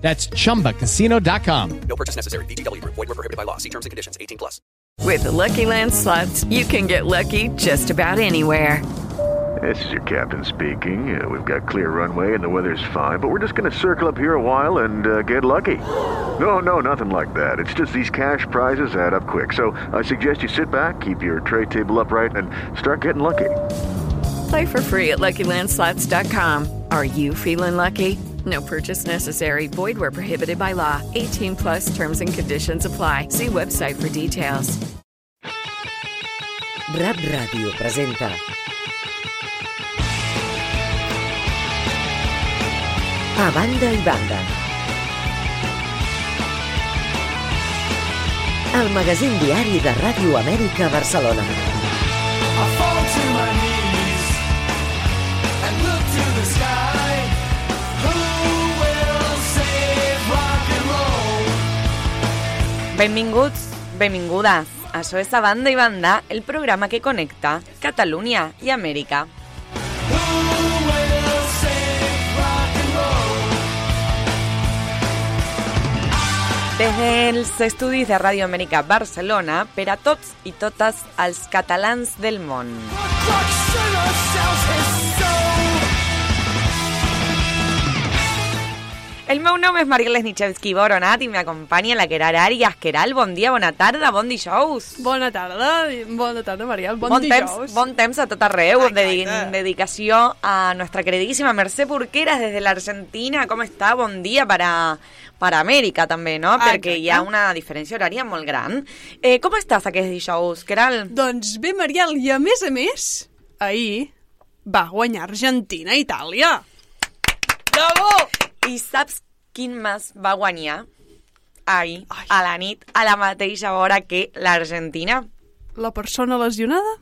That's chumbacasino.com. No purchase necessary. VGW Group. Void were prohibited by law. See terms and conditions. 18 plus. With the Lucky Land slots, you can get lucky just about anywhere. This is your captain speaking. Uh, we've got clear runway and the weather's fine, but we're just going to circle up here a while and uh, get lucky. No, no, nothing like that. It's just these cash prizes add up quick. So I suggest you sit back, keep your tray table upright, and start getting lucky. Play for free at LuckyLandSlots.com. Are you feeling lucky? No purchase necessary. Void where prohibited by law. 18 plus terms and conditions apply. See website for details. Rap Ràdio presenta A banda i banda El magazín diari de Ràdio Amèrica Barcelona I fall to my knees and look to the sky. Benvinguts, benvingudes. Això és A Banda i Banda, el programa que connecta Catalunya i Amèrica. Des dels estudis de Ràdio Amèrica Barcelona per a tots i totes catalans del món. El meu nom és Mariel Nichevski Boronat i m'acompanya la Queralt Arias. Queralt, bon dia, bona tarda, bon dijous. Bona tarda, bona tarda, Mariel. Bon, Bon dijous. temps, bon temps a tot arreu. Exacte. dedicació a nuestra queridísima Mercè Porqueras desde la Argentina. Com està? Bon dia per a, per a Amèrica també, no? Perquè hi ha una diferència horària molt gran. Eh, com estàs aquest dijous, Queralt? Doncs bé, Mariel, i a més a més, ahir va guanyar Argentina a Itàlia. Bravo! I saps quin mas va guanyar ahir, Ai. a la nit, a la mateixa hora que l'Argentina? La persona lesionada?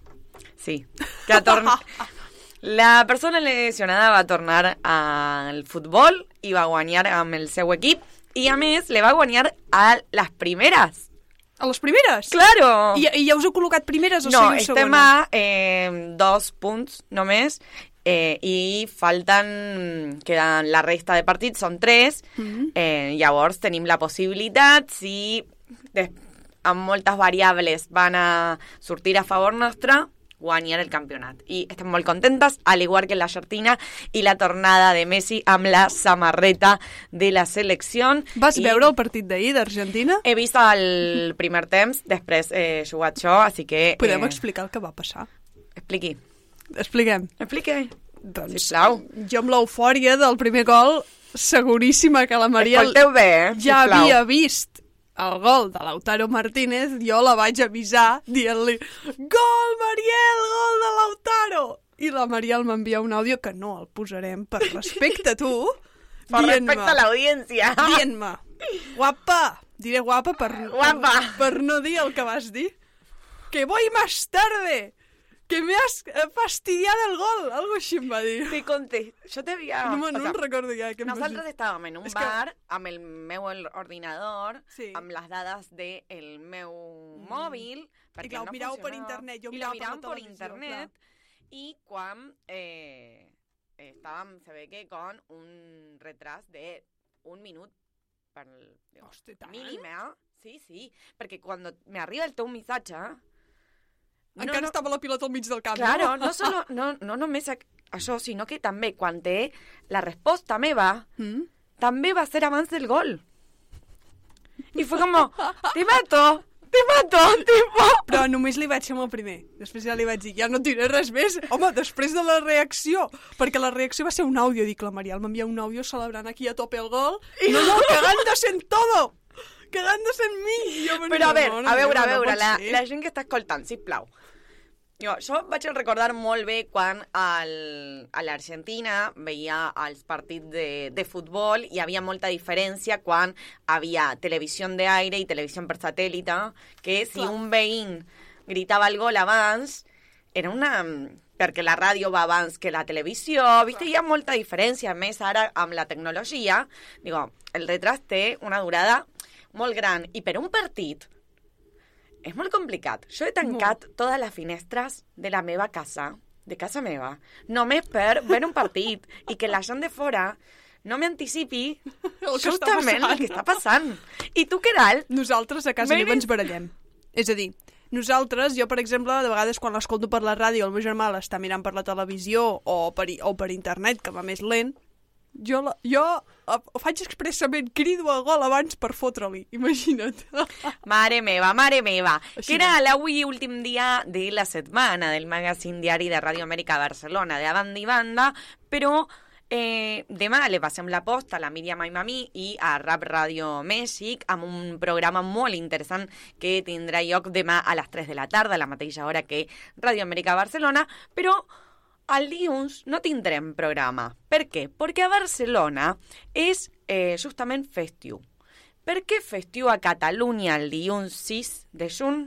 Sí, que torna... La persona lesionada va tornar al futbol i va guanyar amb el seu equip i a més le va guanyar a les primeres. A les primeres? Claro! I, I ja us heu col·locat primeres o no, seguiu estem segona? a eh, dos punts només eh, i falten, queden la resta de partits, són tres, Mhm. eh, llavors tenim la possibilitat, si des, amb moltes variables van a sortir a favor nostre, guanyar el campionat. I estem molt contentes, al igual que l'Argentina i la tornada de Messi amb la samarreta de la selecció. Vas I veure el partit d'ahir d'Argentina? He vist el primer temps, després he jugat jo, així que... Podem eh, explicar el que va passar? Expliqui. Expliquem. Expliqui. Doncs, Sisplau. jo amb l'eufòria del primer gol, seguríssima que la Escolteu bé, eh? ja sisplau. havia vist el gol de Lautaro Martínez, jo la vaig avisar dient-li Gol, Mariel, gol de Lautaro! I la Mariel m'envia un àudio que no el posarem per respecte a tu, Per respecte a l'audiència. dient-me guapa, diré guapa per, Guapa. per, per no dir el que vas dir, que voy más tarde, que me has eh, fastidiado el gol, algo així em va dir. Te conté. Jo t'havia... No, no o sea, em recordo ja dir. Nosaltres estàvem en un És que- bar amb el meu ordinador, Sí. amb les dades del el meu mòbil, perquè clar, no per funcionava. internet, jo I per la miràvem per internet, i quan eh, estàvem, se ve que con un retras de un minut per digo, Hosti, tant? mínima. Sí, sí, perquè quan me arriba el teu missatge... Encara estava la pilota al mig del camp. Claro, no, solo, no, no només això, sinó que també quan té la resposta meva, Mm? també va ser abans del gol. I fue como, te mato, te mato, tipo... Però només li vaig amb el primer. Després ja li vaig dir, ja no diré res més. Home, després de la reacció. Perquè la reacció va ser un àudio. Dic, la Marial m'envia un àudio celebrant aquí a tope el gol. No, no, cagándose en todo. Cagándose en mi. I jo, Però a veure, no, no, a veure, a no veure, pot la, ser. la gent que està escoltant, sisplau. Jo, jo vaig recordar molt bé quan al, a l'Argentina veia els partits de, de futbol i hi havia molta diferència quan havia televisió d'aire i televisió per satèl·lite, que si Clar. un veïn gritava el gol abans, era una... perquè la ràdio va abans que la televisió, viste? Hi ha molta diferència. A més, ara, amb la tecnologia, digo, el retras té una durada molt gran. I per un partit, és molt complicat. Jo he tancat molt. totes les finestres de la meva casa, de casa meva, només per veure un partit i que la gent de fora no m'anticipi justament el que està passant. I tu què tal? Nosaltres a casa meva ens barallem. És a dir, nosaltres, jo, per exemple, de vegades quan l'escolto per la ràdio, el meu germà l'està mirant per la televisió o per, o per internet, que va més lent, jo, la, jo ho faig expressament, crido el gol abans per fotre-li, imagina't. Mare meva, mare meva. Així que era l'avui últim dia de la setmana del magazín diari de Ràdio Amèrica Barcelona, de banda i banda, però eh, demà le passem la posta a la Míriam Aimami i a Rap Ràdio Mèxic amb un programa molt interessant que tindrà lloc demà a les 3 de la tarda, a la mateixa hora que Ràdio Amèrica Barcelona, però el dilluns no tindrem programa. Per què? Perquè a Barcelona és eh, justament festiu. Per què festiu a Catalunya el dilluns 6 de juny?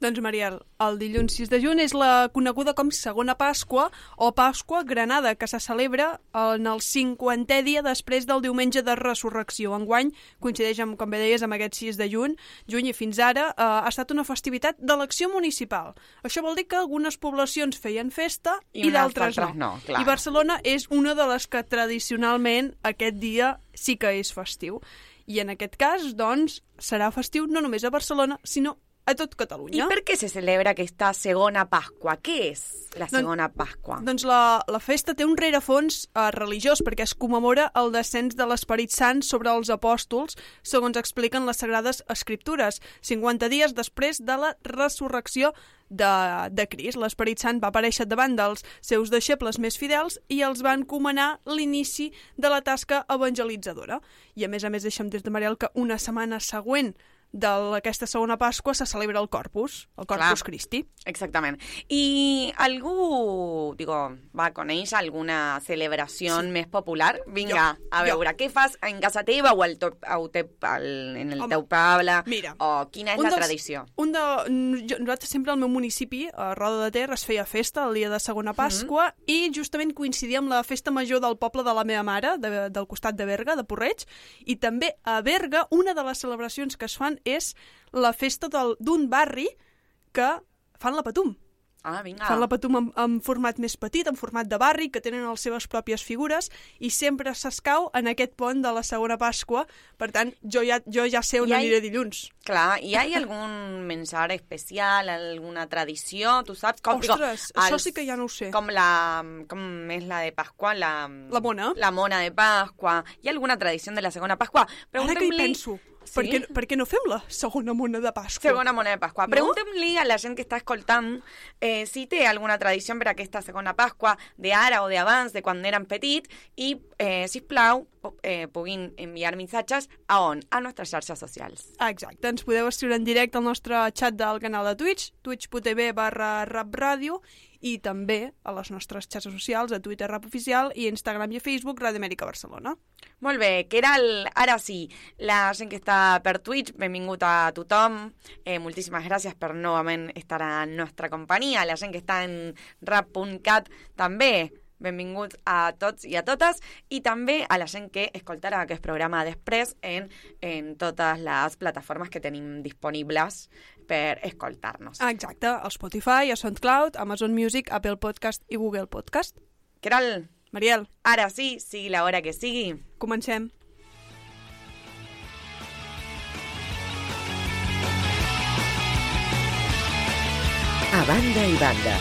Doncs, Mariel, el dilluns 6 de juny és la coneguda com Segona Pasqua o Pasqua Granada, que se celebra en el 50è dia després del diumenge de Resurrecció. Enguany coincideix, amb, com bé deies, amb aquest 6 de juny, juny i fins ara eh, ha estat una festivitat d'elecció municipal. Això vol dir que algunes poblacions feien festa I i, d'altres altres no, clar. I Barcelona és una de les que tradicionalment aquest dia sí que és festiu. I en aquest cas, doncs, serà festiu no només a Barcelona, sinó a tot I Catalunya. per què se celebra aquesta segona Pasqua? Què és la Doncs- segona Pasqua? Doncs la, la festa té un rerefons eh, religiós perquè es commemora el descens de l'Esperit Sant sobre els apòstols, segons expliquen les Sagrades Escriptures, 50 dies després de la resurrecció de, de Crist. L'Esperit Sant va aparèixer davant dels seus deixebles més fidels i els van encomanar l'inici de la tasca evangelitzadora. I a més a més deixem des de Mariel que una setmana següent d'aquesta segona Pasqua se celebra el Corpus, el Corpus Clar. Christi. Exactament. I algú, digo, va, coneix alguna celebració sí. més popular? Vinga, Jo, a jo. veure, què fas en casa teva o al teu, au teu, al, en el Home, teu poble? mira, O quina és la tradició? Un de, jo, nosaltres sempre al meu municipi, a Roda de Ter, es feia festa el dia de segona Pasqua Mhm. i justament coincidia amb la festa major del poble de la meva mare, de, del costat de Berga, de Porreig, i també a Berga una de les celebracions que es fan és la festa d'un barri que fan la Patum. Ah, vinga. Fan la Patum en, en format més petit, en format de barri, que tenen les seves pròpies figures, i sempre s'escau en aquest pont de la segona Pasqua. Per tant, jo ja, jo ja sé on I hi aniré dilluns. Clar, hi ha algun menjar especial, alguna tradició, tu saps? Com, Ostres, això sí que ja no ho sé. Com, la, com és la de Pasqua, la... La mona. La mona de Pasqua. Hi ha alguna tradició de la segona Pasqua? Ara que hi Preguntem-li- penso, per, Sí? què, per què no fem la segona mona de Pasqua? Segona mona de Pasqua. No? Preguntem-li a la gent que està escoltant eh, si té alguna tradició per aquesta segona Pasqua d'ara o d'abans, de quan eren petits, i, eh, sisplau, pu- eh, puguin enviar missatges a on? A nostres xarxes socials. Ah, Exacte, ens podeu escriure en directe al nostre xat del canal de Twitch, twitch.tv barra rapradio, i també a les nostres xarxes socials, a Twitter Rap Oficial i Instagram i Facebook Ràdio Amèrica Barcelona. Molt bé, que era el... Ara sí, la gent que està per Twitch, benvingut a tothom. Eh, moltíssimes gràcies per novament estar a nostra companyia. La gent que està en rap.cat també, benvinguts a tots i a totes. I també a la gent que escoltarà aquest programa després en, en totes les plataformes que tenim disponibles per escoltar-nos. Ah, Exacte, a Spotify, a SoundCloud, Amazon Music, Apple Podcast i Google Podcast. Keral, Mariel, ara sí, sigui l'hora que sigui. comencem. A banda i banda,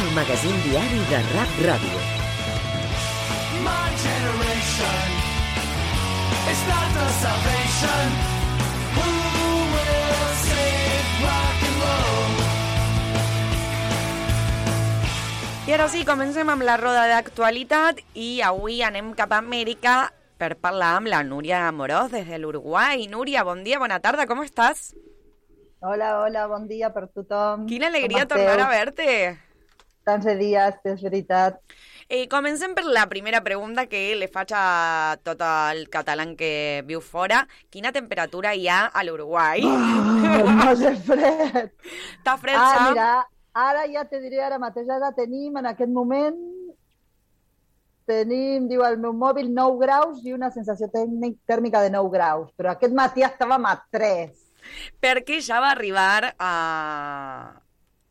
el magazín diari de Rap Ràdio. My generation is not the salvation. I ara sí, comencem amb la roda d'actualitat i avui anem cap a Amèrica per parlar amb la Núria Amorós des de l'Uruguai. Núria, bon dia, bona tarda, com estàs? Hola, hola, bon dia per tothom. Quina alegria tornar a verte. Tants de dies, és veritat. Eh, comencem per la primera pregunta que li faig a tot el català que viu fora. Quina temperatura hi ha a l'Uruguai? Oh, no sé fred. Està fred, Ah, mira, ara ja te diré, ara mateix ara tenim en aquest moment tenim, diu el meu mòbil, 9 graus i una sensació tècnic, tèrmica de 9 graus, però aquest matí estàvem a 3. Perquè ja va arribar a...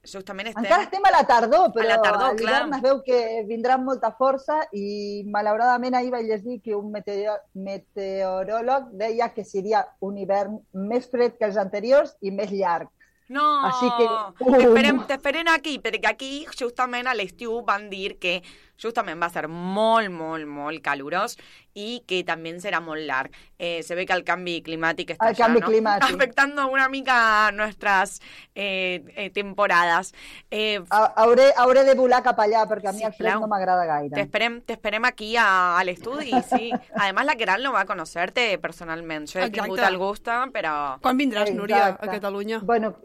Justament estem... Encara estem a la tardor, però A la tardor, clar. es veu que vindrà amb molta força i malauradament ahir vaig llegir que un meteoro meteoròleg deia que seria un hivern més fred que els anteriors i més llarg. No, Així que, t'esperem, um. t'esperem aquí, perquè aquí justament a l'estiu van dir que justament va ser molt, molt, molt calorós i que també serà molt llarg. Eh, se ve que el canvi climàtic està El canvi ¿no? climàtic. afectando una mica nuestras eh, eh, temporadas. Eh, Ha- Hauré, hauré de volar cap allà perquè a mi Sí, el fred no m'agrada gaire. T'esperem, t'esperem aquí a, al estudi, sí. Además, la Queralt no va a conocerte personalment. Jo he Exacte. tingut el gust, però... Quan vindràs, Núria, a Exacte. Catalunya? Bueno,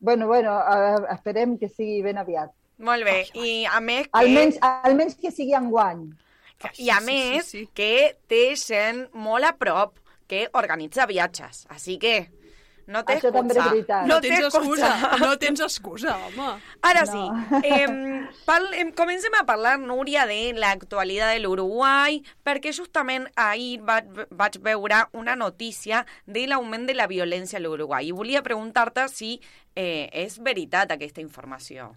bueno, bueno, a- esperem que sigui ben aviat. Molt bé. I a més que... Almenys, almenys que sigui enguany. I a Sí, sí, més, sí, sí. que té gent molt a prop que organitza viatges. Així que no té Això també és excusa. veritat. No, No tens excusa. excusa. No tens excusa, home. Ara No. sí, eh, pal, em, comencem a parlar, Núria, de l'actualitat de l'Uruguai, perquè justament ahir vaig, vaig veure una notícia de l'augment de la violència a l'Uruguai i volia preguntar-te si eh, és veritat aquesta informació.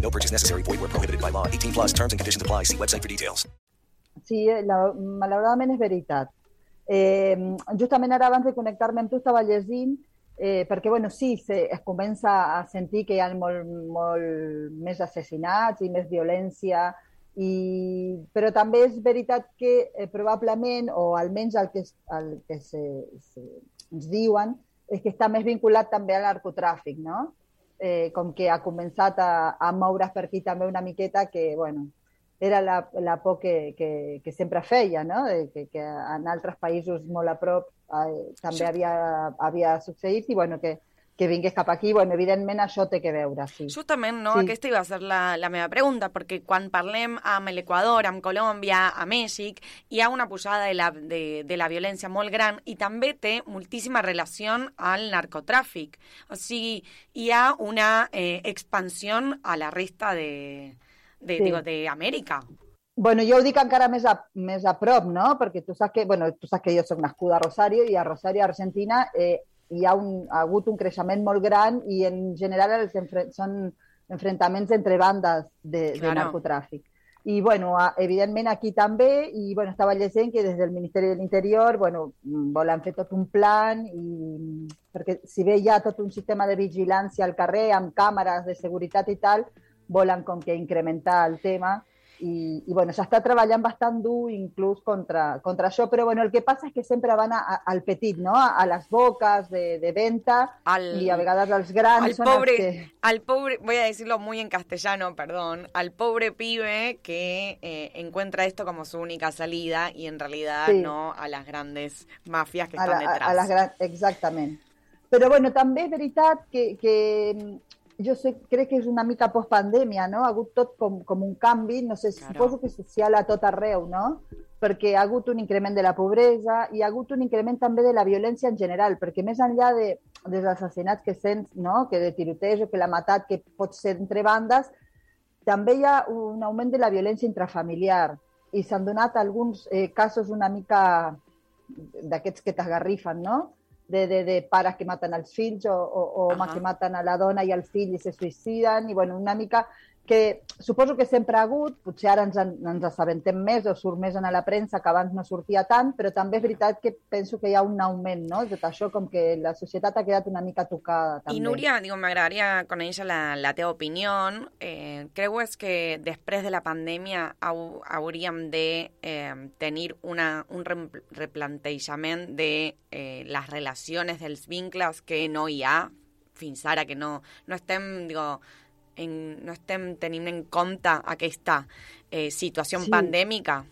No purchase necessary. Void where prohibited by law. 18 plus terms and conditions apply. See website for details. Sí, eh, la, malauradament és veritat. Eh, justament ara abans de connectar-me amb tu estava llegint eh, perquè, bueno, sí, se, es comença a sentir que hi ha molt, molt més assassinats i més violència, i, però també és veritat que eh, probablement, o almenys el que, el que se, se, ens diuen, és que està més vinculat també al narcotràfic, no? Eh, com que ha començat a, a moure's per aquí també una miqueta que, bueno, era la, la por que, que, que sempre feia, no? De que, que en altres països molt a prop eh, també Sí. havia, havia succeït i bueno, que, que vingués cap aquí. Bueno, evidentment això té que veure, sí. Justament, no? Sí. Aquesta iba a ser la, la meva pregunta, perquè quan parlem amb l'Equador, amb Colòmbia, a Mèxic, hi ha una pujada de la, de, de la violència molt gran i també té moltíssima relació al narcotràfic. O sigui, hi ha una eh, expansió a la resta de, de, Sí. digo, de Amèrica. Bueno, jo ho dic encara més a, més a prop, no? Perquè tu saps que, bueno, tu saps que jo soc nascuda a Rosario i a Rosario, Argentina, eh, hi ha, un, ha hagut un creixement molt gran i en general els enfre són enfrontaments entre bandes de, de Claro. narcotràfic. I, bueno, evidentment aquí també, i, bueno, estava llegint que des del Ministeri de l'Interior, bueno, volen fer tot un plan, i, perquè si bé hi ha tot un sistema de vigilància al carrer, amb càmeres de seguretat i tal, volen com que incrementar el tema, i, i bueno, s'està treballant bastant dur inclús contra, contra això, però bueno, el que passa és que sempre van a, a, al petit, no? a, a les boques de, de venta Al, i a vegades els grans al són pobre, els que... al pobre, voy a decirlo muy en castellano, perdón, al pobre pibe que eh, encuentra esto como su única salida y en realidad Sí. no a las grandes mafias que a, están la, a, detrás. a les grans... Exactament. Però bueno, també és veritat que, que jo sé, crec que és una mica postpandèmia, no? Ha hagut tot com, com un canvi, no sé, Claro. suposo que social a tot arreu, no? Perquè ha hagut un increment de la pobresa i ha hagut un increment també de la violència en general, perquè més enllà de, dels assassinats que sents, no? que de tirotejo, que l'ha matat, que pot ser entre bandes, també hi ha un augment de la violència intrafamiliar i s'han donat alguns eh, casos una mica d'aquests que t'agarrifen, no? De, de, de pares que maten els fills o, o, Ahà. que maten a la dona i al fill i se suïciden i bueno, una mica que suposo que sempre ha hagut, potser ara ens, en, ens assabentem més o surt més en la premsa que abans no sortia tant, però també és veritat que penso que hi ha un augment, no? Tot això com que la societat ha quedat una mica tocada també. I Núria, digo, m'agradaria conèixer la, la teva opinió. Eh, creues que després de la pandèmia hau, hauríem de eh, tenir una, un re- replantejament de eh, les relacions, dels vincles que no hi ha fins ara, que no, no estem, digo, en, no estem tenint en compte aquesta eh, situació Sí. pandèmica.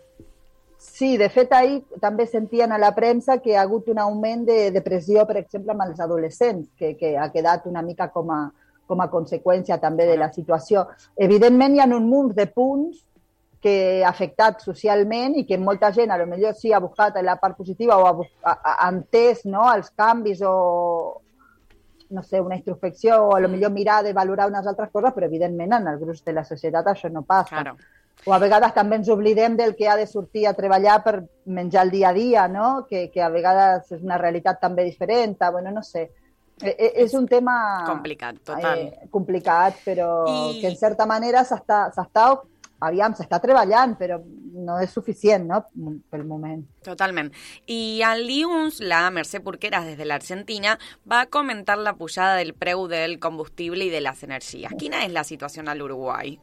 Sí, de fet, ahir també sentien a la premsa que hi ha hagut un augment de depressió, per exemple, amb els adolescents, que, que ha quedat una mica com a, com a conseqüència també de la situació. Evidentment, hi ha un munt de punts que ha afectat socialment i que molta gent, a lo millor sí ha buscat la part positiva o ha, ha, ha entès no, els canvis o, no sé, una introspecció o a lo millor mirar de valorar unes altres coses, però evidentment en el gruix de la societat això no passa. Claro. O a vegades també ens oblidem del que ha de sortir a treballar per menjar el dia a dia, no? que, que a vegades és una realitat també diferent, bueno, no sé. Eh, eh, És un tema Complicat, total. eh, complicat, però I- que en certa manera s'està, aviam, s'està treballant, però no és suficient, no?, pel moment. Totalment. I al dilluns, la Mercè Porqueras, des de l'Argentina, va comentar la pujada del preu del combustible i de les energies. Quina és la situació a l'Uruguai?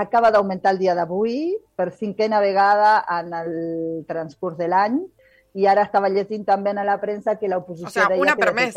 acaba d'augmentar el dia d'avui per cinquena vegada en el transcurs de l'any i ara estava llegint també a la premsa que l'oposició O deia una que per de mes.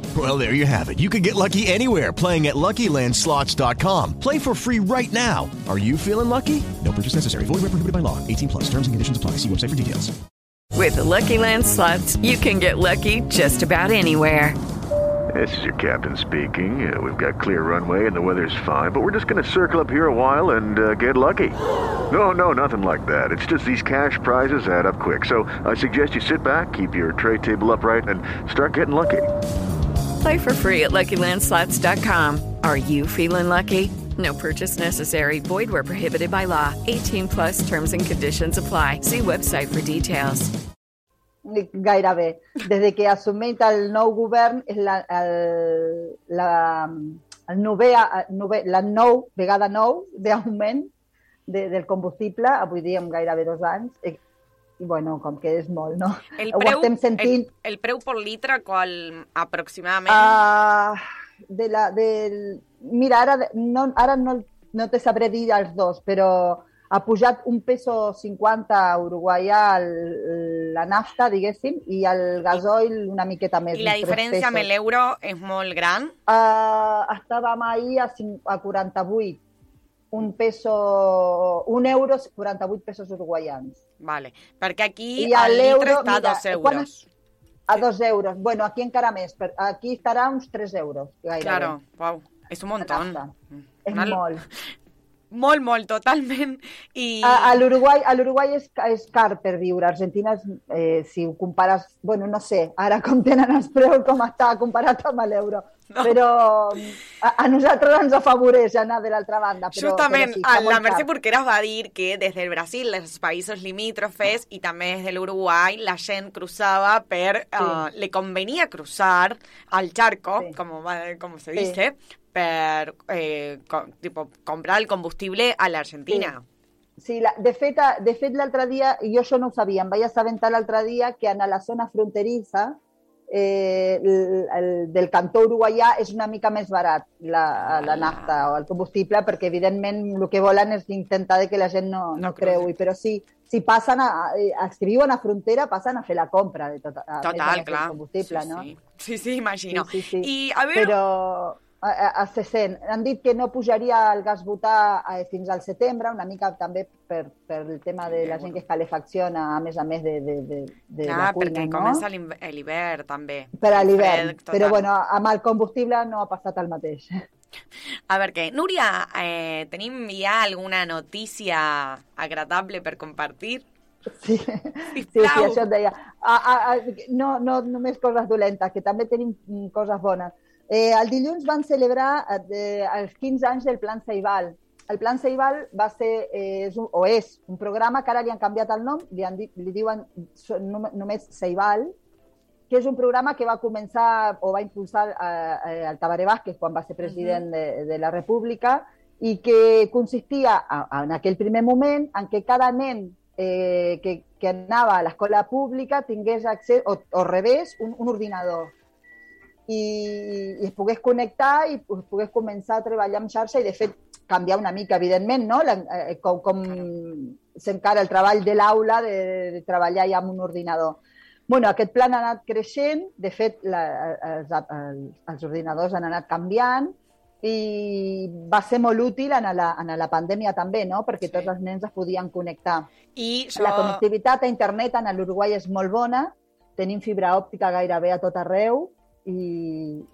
Well, there you have it. You can get lucky anywhere playing at LuckyLandSlots.com. Play for free right now. Are you feeling lucky? No purchase necessary. Void where prohibited by law. 18 plus. Terms and conditions apply. See website for details. With the Lucky Land slots, you can get lucky just about anywhere. This is your captain speaking. Uh, we've got clear runway and the weather's fine, but we're just going to circle up here a while and uh, get lucky. No, no, nothing like that. It's just these cash prizes add up quick. So I suggest you sit back, keep your tray table upright, and start getting lucky. Play for free at LuckyLandSlots.com. Are you feeling lucky? No purchase necessary. Void where prohibited by law. 18 plus terms and conditions apply. See website for details. gairebé. Des que ha assumit el nou govern és la, el, la, el nové, nové, la nou, vegada nou d'augment de, del combustible, avui dia amb gairebé dos anys, i, bueno, com que és molt, no? El Ho preu, estem sentint el, el preu per litre, qual aproximadament? Ah, de la, del... Mira, ara, no, ara no, no te sabré dir els dos, però ha pujat un peso 50 a Uruguaià el- la nafta, diguéssim, i el gasoil una miqueta més. I la diferència amb l'euro és molt gran? Uh, estàvem ahir a, cinc, a 48. Un peso... Un euro, 48 pesos uruguaians. Vale. Perquè aquí I el litre està a dos euros. quan es- A dos euros. Bueno, aquí encara més. per- Aquí estarà uns 3 euros, gairebé. Claro, wow. És un montón. És Una- molt. Molt, molt, totalment. I... A, a l'Uruguai és, és car per viure. Argentina, és, eh, si ho compares... Bueno, no sé, ara com tenen els preus, com està comparat amb l'euro. No. Però a, a nosaltres ens afavoreix anar de l'altra banda. Però, Justament, però sí, a la Mercè. Porqueras va dir que des del Brasil, dels països limítrofes i també des de l'Uruguai, la gent cruzava per... Sí. Uh, le convenia cruzar al charco, como, va- como se Sí. dice, per eh, tipo, comprar el combustible a l'Argentina. Sí, la, de fet, de fet l'altre dia, jo això no ho sabia, em vaig assabentar l'altre dia que en la zona fronterissa eh, el, el, del cantó uruguaià és una mica més barat la, la nafta o el combustible perquè evidentment el que volen és intentar de que la gent no, no, creui, però sí, si passen a, a, si viuen a frontera passen a fer la compra de tot, a, Total, clar. combustible, sí, no? sí. sí, sí, imagino. Sí, sí, sí. I a veure... Però a, a, a se sent. Han dit que no pujaria el gas butà eh, fins al setembre, una mica també per, per el tema de la gent que es calefacciona, a més a més de, de, de, de Clar, la cuina, perquè no? comença l'hivern també. Per a l'hivern. Però bueno, amb el combustible no ha passat el mateix. A veure què, Núria, eh, tenim ja alguna notícia agradable per compartir? Sí, sí, sí, això et deia. A, a, a, no, no només coses dolentes, que també tenim mm, coses bones. Eh, el dilluns van celebrar eh, els 15 anys del Plan Ceibal. El Plan Ceibal va ser, eh, és un, o és un programa que ara li han canviat el nom, li, han li diuen només Ceibal, que és un programa que va començar o va impulsar eh, eh, el Tabaré Vázquez quan va ser president de, de la República i que consistia, en aquell primer moment, en que cada nen eh, que, que anava a l'escola pública tingués accés, o, o rebés, un, un ordinador i, i es pogués connectar i es pogués començar a treballar en xarxa i, de fet, canviar una mica, evidentment, no? La, eh, com, com s'encara el treball de l'aula de, de treballar ja amb un ordinador. bueno, aquest plan ha anat creixent, de fet, la, els, els, ordinadors han anat canviant i va ser molt útil en la, en la pandèmia també, no? perquè sí. tots els nens es podien connectar. I jo... La connectivitat a internet en l'Uruguai és molt bona, tenim fibra òptica gairebé a tot arreu i,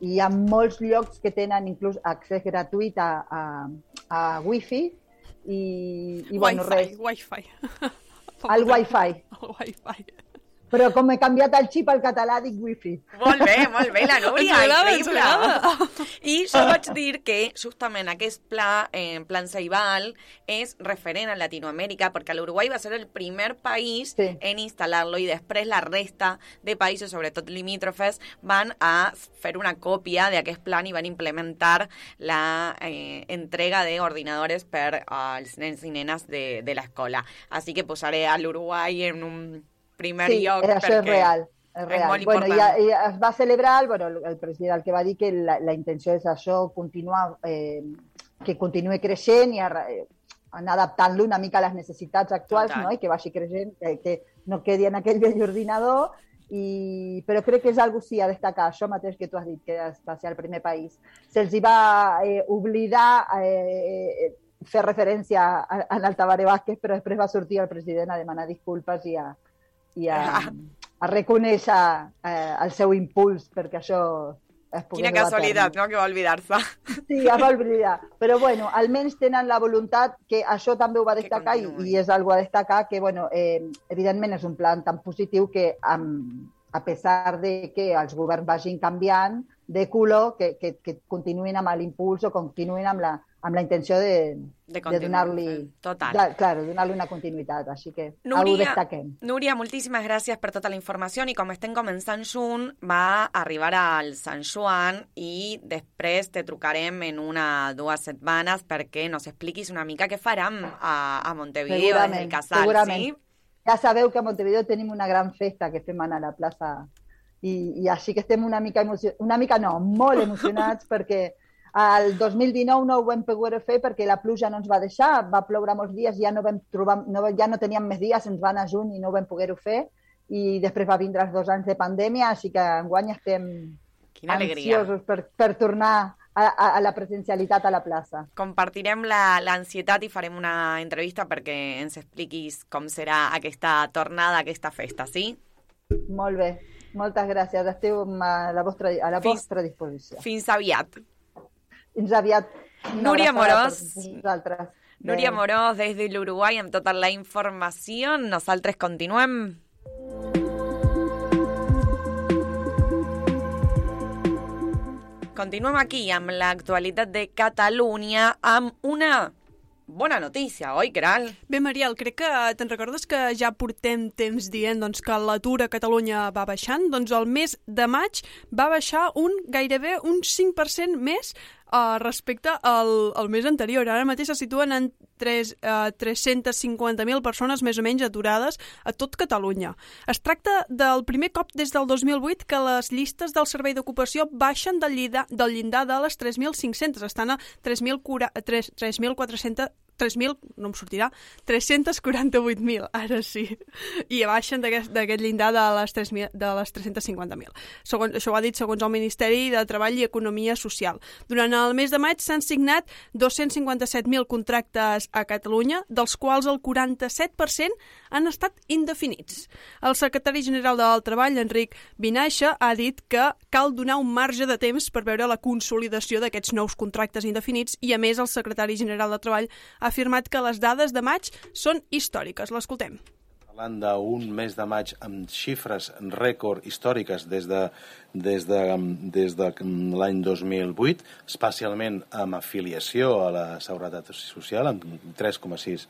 i hi ha molts llocs que tenen inclús accés gratuït a, a, a wifi i, i bueno, Wi-Fi, res. Wi-Fi. El wifi. El Wi-Fi. Però com he canviat el xip al català, dic wifi. Molt bé, molt bé, la Núria, increïble. I jo vaig dir que justament aquest pla, eh, Plan Ceibal, és referent a Latinoamèrica, perquè l'Uruguai va ser el primer país sí. en instal·lar-lo i després la resta de països, sobretot limítrofes, van a fer una còpia d'aquest plan i van implementar la eh, entrega d'ordinadors per als nens i nenes de, de l'escola. Així que posaré a l'Uruguai en un primer sí, lloc això és real. És real. molt bueno, i, i es va celebrar, bueno, el president el que va dir que la, la intenció és això, continuar, eh, que continuï creixent i a, eh, anar adaptant-lo una mica a les necessitats actuals Total. no? i que vagi creixent, que, que no quedi en aquell vell ordinador, i, però crec que és algo sí a destacar, això mateix que tu has dit, que va ser el primer país. Se'ls va eh, oblidar eh, fer referència a, a Tabaré Vázquez, però després va sortir el president a demanar disculpes i a, i a, a reconèixer eh, el seu impuls perquè això es pogués Quina casualitat, no?, que va oblidar-se. Sí, es va oblidar. Però bueno, almenys tenen la voluntat, que això també ho va destacar i, i és algo a destacar, que bueno, eh, evidentment és un plan tan positiu que amb, a pesar de que els governs vagin canviant de color, que, que, que continuïn amb l'impuls o continuïn amb la, amb la intenció de, De de donar-li total. Clar, claro, donar-li una continuïtat. Així que ho Núria, destaquem. Núria, moltíssimes gràcies per tota la informació i com estem començant junt, va arribar al Sant Joan i després te trucarem en una dues setmanes perquè nos expliquis una mica què farem a, a Montevideo des del casal, segurament. sí? Ja sabeu que a Montevideo tenim una gran festa que fem anar a la plaça i, i així que estem una mica emocionats, una mica no, molt emocionats perquè el 2019 no ho vam poder fer perquè la pluja no ens va deixar, va ploure molts dies, ja no vam trobar, no, ja no teníem més dies, ens va anar juny i no ho vam poder-ho fer i després va vindre els dos anys de pandèmia, així que enguany estem Quina alegria. ansiosos per, per tornar a, a, a la presencialitat a la plaça. Compartirem la- l'ansietat i farem una entrevista perquè ens expliquis com serà aquesta tornada, aquesta festa, sí? Molt bé, moltes gràcies, esteu a la vostra, a la Fins- vostra disposició. Fins aviat. Fins aviat. Núria Morós. per vosaltres. Núria Adéu. Morós, des de l'Uruguai, amb tota la informació. Nosaltres continuem. Continuem aquí amb l'actualitat de Catalunya amb una bona notícia, oi, Caral? Bé, Mariel, crec que te'n recordes que ja portem temps dient doncs, que l'atur a Catalunya va baixant? Doncs el mes de maig va baixar un gairebé un 5% més uh, respecte al, al mes anterior. Ara mateix se situen en 3, uh, 350.000 persones més o menys aturades a tot Catalunya. Es tracta del primer cop des del 2008 que les llistes del Servei d'Ocupació baixen del llindar, del llindar de les 3.500, estan a 3.400 3.000, no em sortirà, 348.000, ara sí. I baixen d'aquest llindar de les, 3.000 de les 350.000. Segons, això ho ha dit segons el Ministeri de Treball i Economia Social. Durant el mes de maig s'han signat 257.000 contractes a Catalunya, dels quals el 47% han estat indefinits. El secretari general del Treball, Enric Vinaixa, ha dit que cal donar un marge de temps per veure la consolidació d'aquests nous contractes indefinits i, a més, el secretari general de Treball ha afirmat que les dades de maig són històriques. L'escoltem. Parlant d'un mes de maig amb xifres rècord històriques des de, des de, des de l'any 2008, especialment amb afiliació a la Seguretat Social, amb 3,6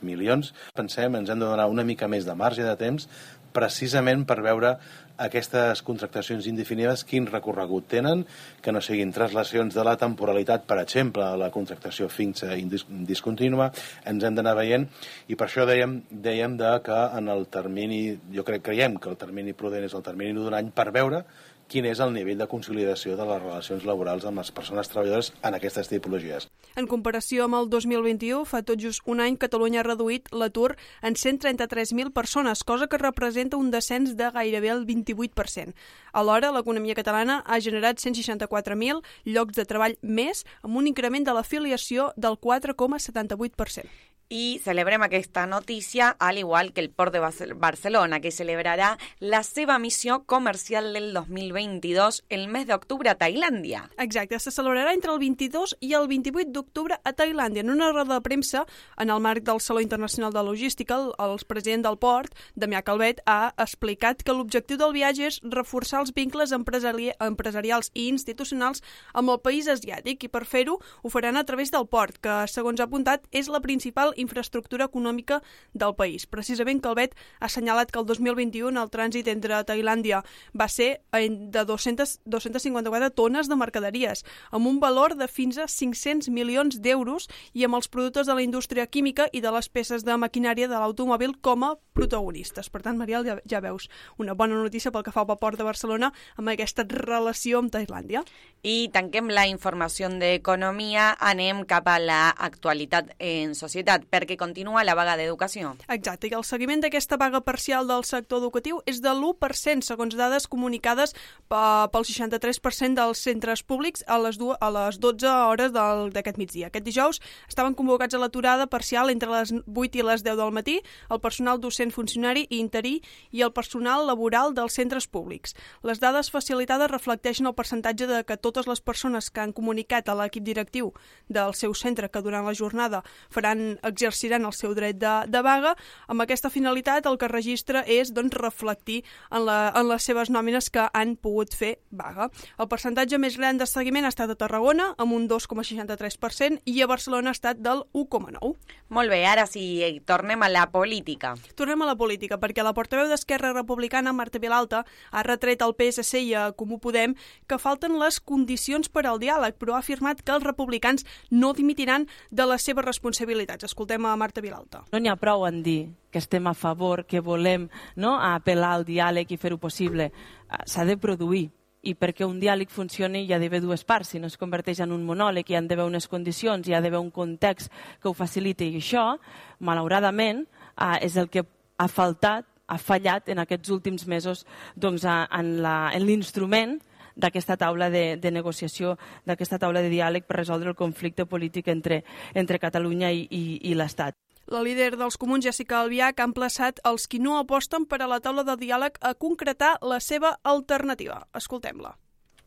milions. Pensem, ens hem de donar una mica més de marge de temps precisament per veure aquestes contractacions indefinides quin recorregut tenen, que no siguin traslacions de la temporalitat, per exemple, a la contractació i dis- discontínua, ens hem d'anar veient i per això dèiem, dèiem de que en el termini, jo crec creiem que el termini prudent és el termini d'un any per veure quin és el nivell de consolidació de les relacions laborals amb les persones treballadores en aquestes tipologies. En comparació amb el 2021, fa tot just un any, Catalunya ha reduït l'atur en 133.000 persones, cosa que representa un descens de gairebé el 28%. Alhora, l'economia catalana ha generat 164.000 llocs de treball més, amb un increment de l'afiliació del 4,78%. Y celebrem aquesta notícia, al igual que el Port de Barce- Barcelona, que celebrarà la seva missió comercial del 2022 el mes d'octubre a Tailàndia. Exacte, se celebrarà entre el 22 i el 28 d'octubre a Tailàndia. En una roda de premsa, en el marc del Saló Internacional de Logística, el, el president del port, Damià Calvet, ha explicat que l'objectiu del viatge és reforçar els vincles empresari empresarials i institucionals amb el país asiàtic i per fer-ho ho faran a través del port, que, segons ha apuntat, és la principal infraestructura econòmica del país. Precisament Calvet ha assenyalat que el 2021 el trànsit entre Tailàndia va ser en- de 200, 254 tones de mercaderies, amb un valor de fins a 500 milions d'euros i amb els productes de la indústria química i de les peces de maquinària de l'automòbil com a protagonistes. Per tant, Mariel, ja, ja veus una bona notícia pel que fa al port de Barcelona amb aquesta relació amb Tailàndia. I tanquem la informació d'economia, anem cap a l'actualitat en societat, perquè continua la vaga d'educació. Exacte, i el seguiment d'aquesta vaga parcial del sector educatiu és de l'1%, segons dades comunicades pe- pel 63% dels centres públics a les, a les 12 hores d'aquest migdia. Aquest dijous estaven convocats a l'aturada parcial entre les 8 i les 10 del matí el personal docent funcionari i interí i el personal laboral dels centres públics. Les dades facilitades reflecteixen el percentatge de que totes les persones que han comunicat a l'equip directiu del seu centre que durant la jornada faran exerciran el seu dret de, de vaga. Amb aquesta finalitat, el que es registra és doncs, reflectir en, la, en les seves nòmines que han pogut fer vaga. El percentatge més gran de seguiment ha estat a Tarragona, amb un 2,63%, i a Barcelona ha estat del 1,9%. Molt bé, ara sí, tornem a la política. Tornem a la política, perquè la portaveu d'Esquerra Republicana, Marta Vilalta, ha retret al PSC i a Comú Podem que falten les condicions per al diàleg, però ha afirmat que els republicans no dimitiran de les seves responsabilitats. Escoltem a Marta Vilalta. No n'hi ha prou en dir que estem a favor, que volem no, apel·lar al diàleg i fer-ho possible. Eh, S'ha de produir. I perquè un diàleg funcioni hi ha d'haver dues parts. Si no es converteix en un monòleg, hi han d'haver unes condicions, hi ha d'haver un context que ho faciliti. I això, malauradament, eh, és el que ha faltat, ha fallat en aquests últims mesos doncs, a- en la- en l'instrument d'aquesta taula de, de negociació, d'aquesta taula de diàleg per resoldre el conflicte polític entre, entre Catalunya i, i, i l'Estat. La líder dels comuns, Jessica Albiach, ha emplaçat els qui no aposten per a la taula de diàleg a concretar la seva alternativa. Escoltem-la.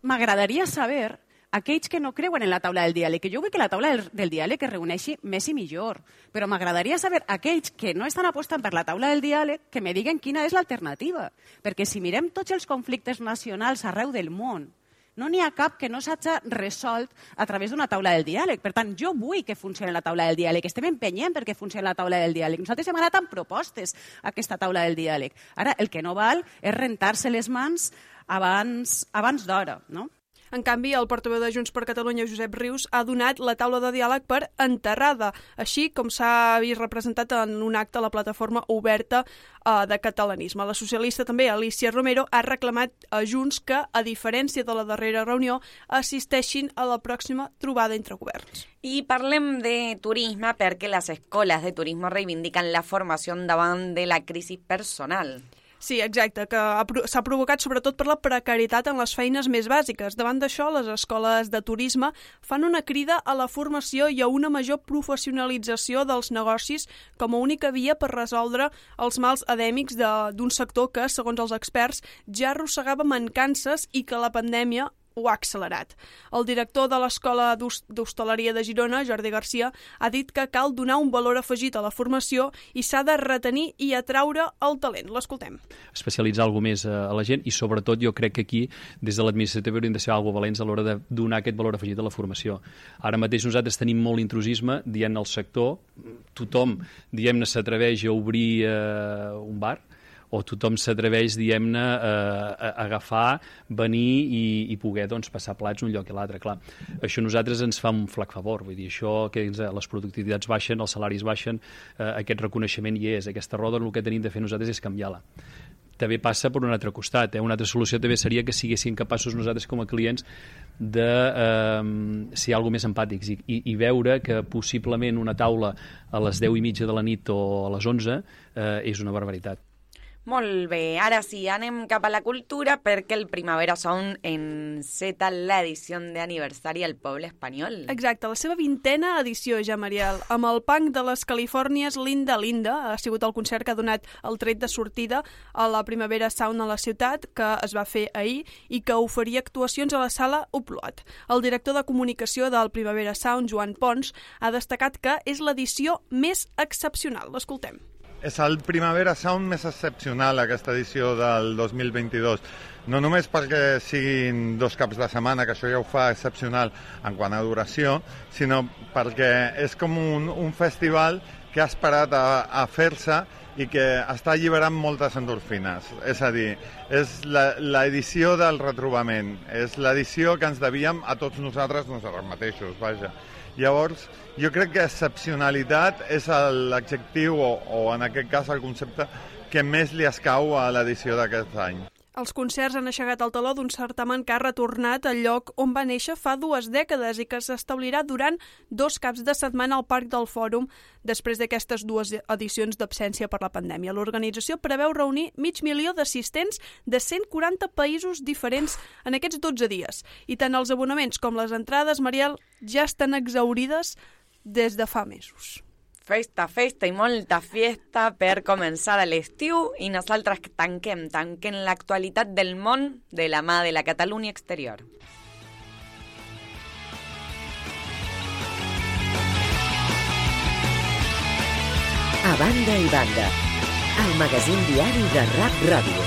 M'agradaria saber aquells que no creuen en la taula del diàleg, que jo vull que la taula del, del diàleg es reuneixi més i millor, però m'agradaria saber aquells que no estan apostant per la taula del diàleg que me diguen quina és l'alternativa, perquè si mirem tots els conflictes nacionals arreu del món, no n'hi ha cap que no s'hagi resolt a través d'una taula del diàleg. Per tant, jo vull que funcioni la taula del diàleg. Estem empenyent perquè funcioni la taula del diàleg. Nosaltres hem anat amb propostes a aquesta taula del diàleg. Ara, el que no val és rentar-se les mans abans, abans d'hora, no? En canvi, el portaveu de Junts per Catalunya, Josep Rius, ha donat la taula de diàleg per enterrada, així com s'ha vist representat en un acte a la plataforma oberta eh, de catalanisme. La socialista també, Alicia Romero, ha reclamat a Junts que, a diferència de la darrera reunió, assisteixin a la pròxima trobada entre governs. I parlem de turisme perquè les escoles de turisme reivindiquen la formació davant de la crisi personal. Sí, exacte, que s'ha provocat sobretot per la precarietat en les feines més bàsiques. Davant d'això, les escoles de turisme fan una crida a la formació i a una major professionalització dels negocis com a única via per resoldre els mals adèmics d'un sector que, segons els experts, ja arrossegava mancances i que la pandèmia ho ha accelerat. El director de l'Escola d'Hos- d'Hostaleria de Girona, Jordi Garcia, ha dit que cal donar un valor afegit a la formació i s'ha de retenir i atraure el talent. L'escoltem. especialitzar alguna més a, a la gent i sobretot jo crec que aquí des de l'administrativa hauríem de ser algo valents a l'hora de donar aquest valor afegit a la formació. Ara mateix nosaltres tenim molt intrusisme dient al sector, tothom diem-ne s'atreveix a obrir eh, un bar o tothom s'atreveix, diguem-ne, a, a agafar, venir i, i poder doncs, passar plats un lloc i l'altre. Clar, això a nosaltres ens fa un flac favor, vull dir, això que ens, les productivitats baixen, els salaris baixen, eh, aquest reconeixement hi és. Aquesta roda el que tenim de fer nosaltres és canviar-la també passa per un altre costat. Eh? Una altra solució també seria que siguéssim capaços nosaltres com a clients de eh, ser alguna més empàtics i, i, i veure que possiblement una taula a les 10 i mitja de la nit o a les 11 eh, és una barbaritat. Molt bé, ara sí, anem cap a la cultura perquè el Primavera Sound enceta l'edició d'aniversari al poble espanyol. Exacte, la seva vintena edició, ja, Mariel, amb el punk de les Califòrnies Linda Linda. Ha sigut el concert que ha donat el tret de sortida a la Primavera Sound a la ciutat, que es va fer ahir i que oferia actuacions a la sala Uplot. El director de comunicació del Primavera Sound, Joan Pons, ha destacat que és l'edició més excepcional. L'escoltem. És el Primavera Sound més excepcional, aquesta edició del 2022. No només perquè siguin dos caps de setmana, que això ja ho fa excepcional en quant a duració, sinó perquè és com un, un festival que ha esperat a, a fer-se i que està alliberant moltes endorfines. És a dir, és l'edició del retrobament, és l'edició que ens devíem a tots nosaltres, nosaltres mateixos, vaja. Llavors, jo crec que excepcionalitat és l'adjectiu, o, o en aquest cas el concepte, que més li escau a l'edició d'aquest any. Els concerts han aixegat el taló d'un certamen que ha retornat al lloc on va néixer fa dues dècades i que s'establirà durant dos caps de setmana al Parc del Fòrum després d'aquestes dues edicions d'absència per la pandèmia. L'organització preveu reunir mig milió d'assistents de 140 països diferents en aquests 12 dies. I tant els abonaments com les entrades, Mariel, ja estan exaurides des de fa mesos. Festa, festa i molta fiesta per començar l'estiu i nosaltres que tanquem, tanquem l'actualitat del món de la mà de la Catalunya exterior. A banda i banda, el magazín diari de Rap Ràdio.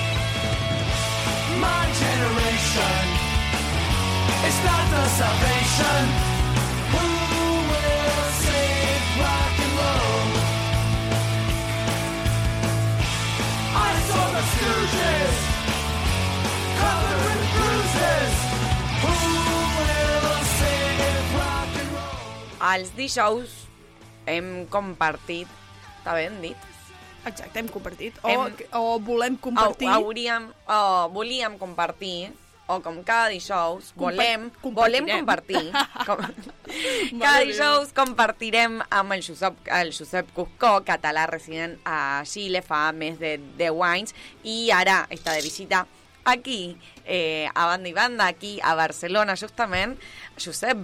My generation is not the salvation. Who Stooges covered in bruises. Who will save rock and roll? Els dijous hem compartit, està ben dit? Exacte, hem compartit. O, Hem- o volem compartir... O, hauríem, o volíem compartir, o com cada dijous, Compa- volem, volem compartir. Com, cada dijous compartirem amb el Josep, el Josep Cuscó, català resident a Xile fa més de 10 anys, i ara està de visita aquí, eh, a banda i banda, aquí a Barcelona, justament. Josep,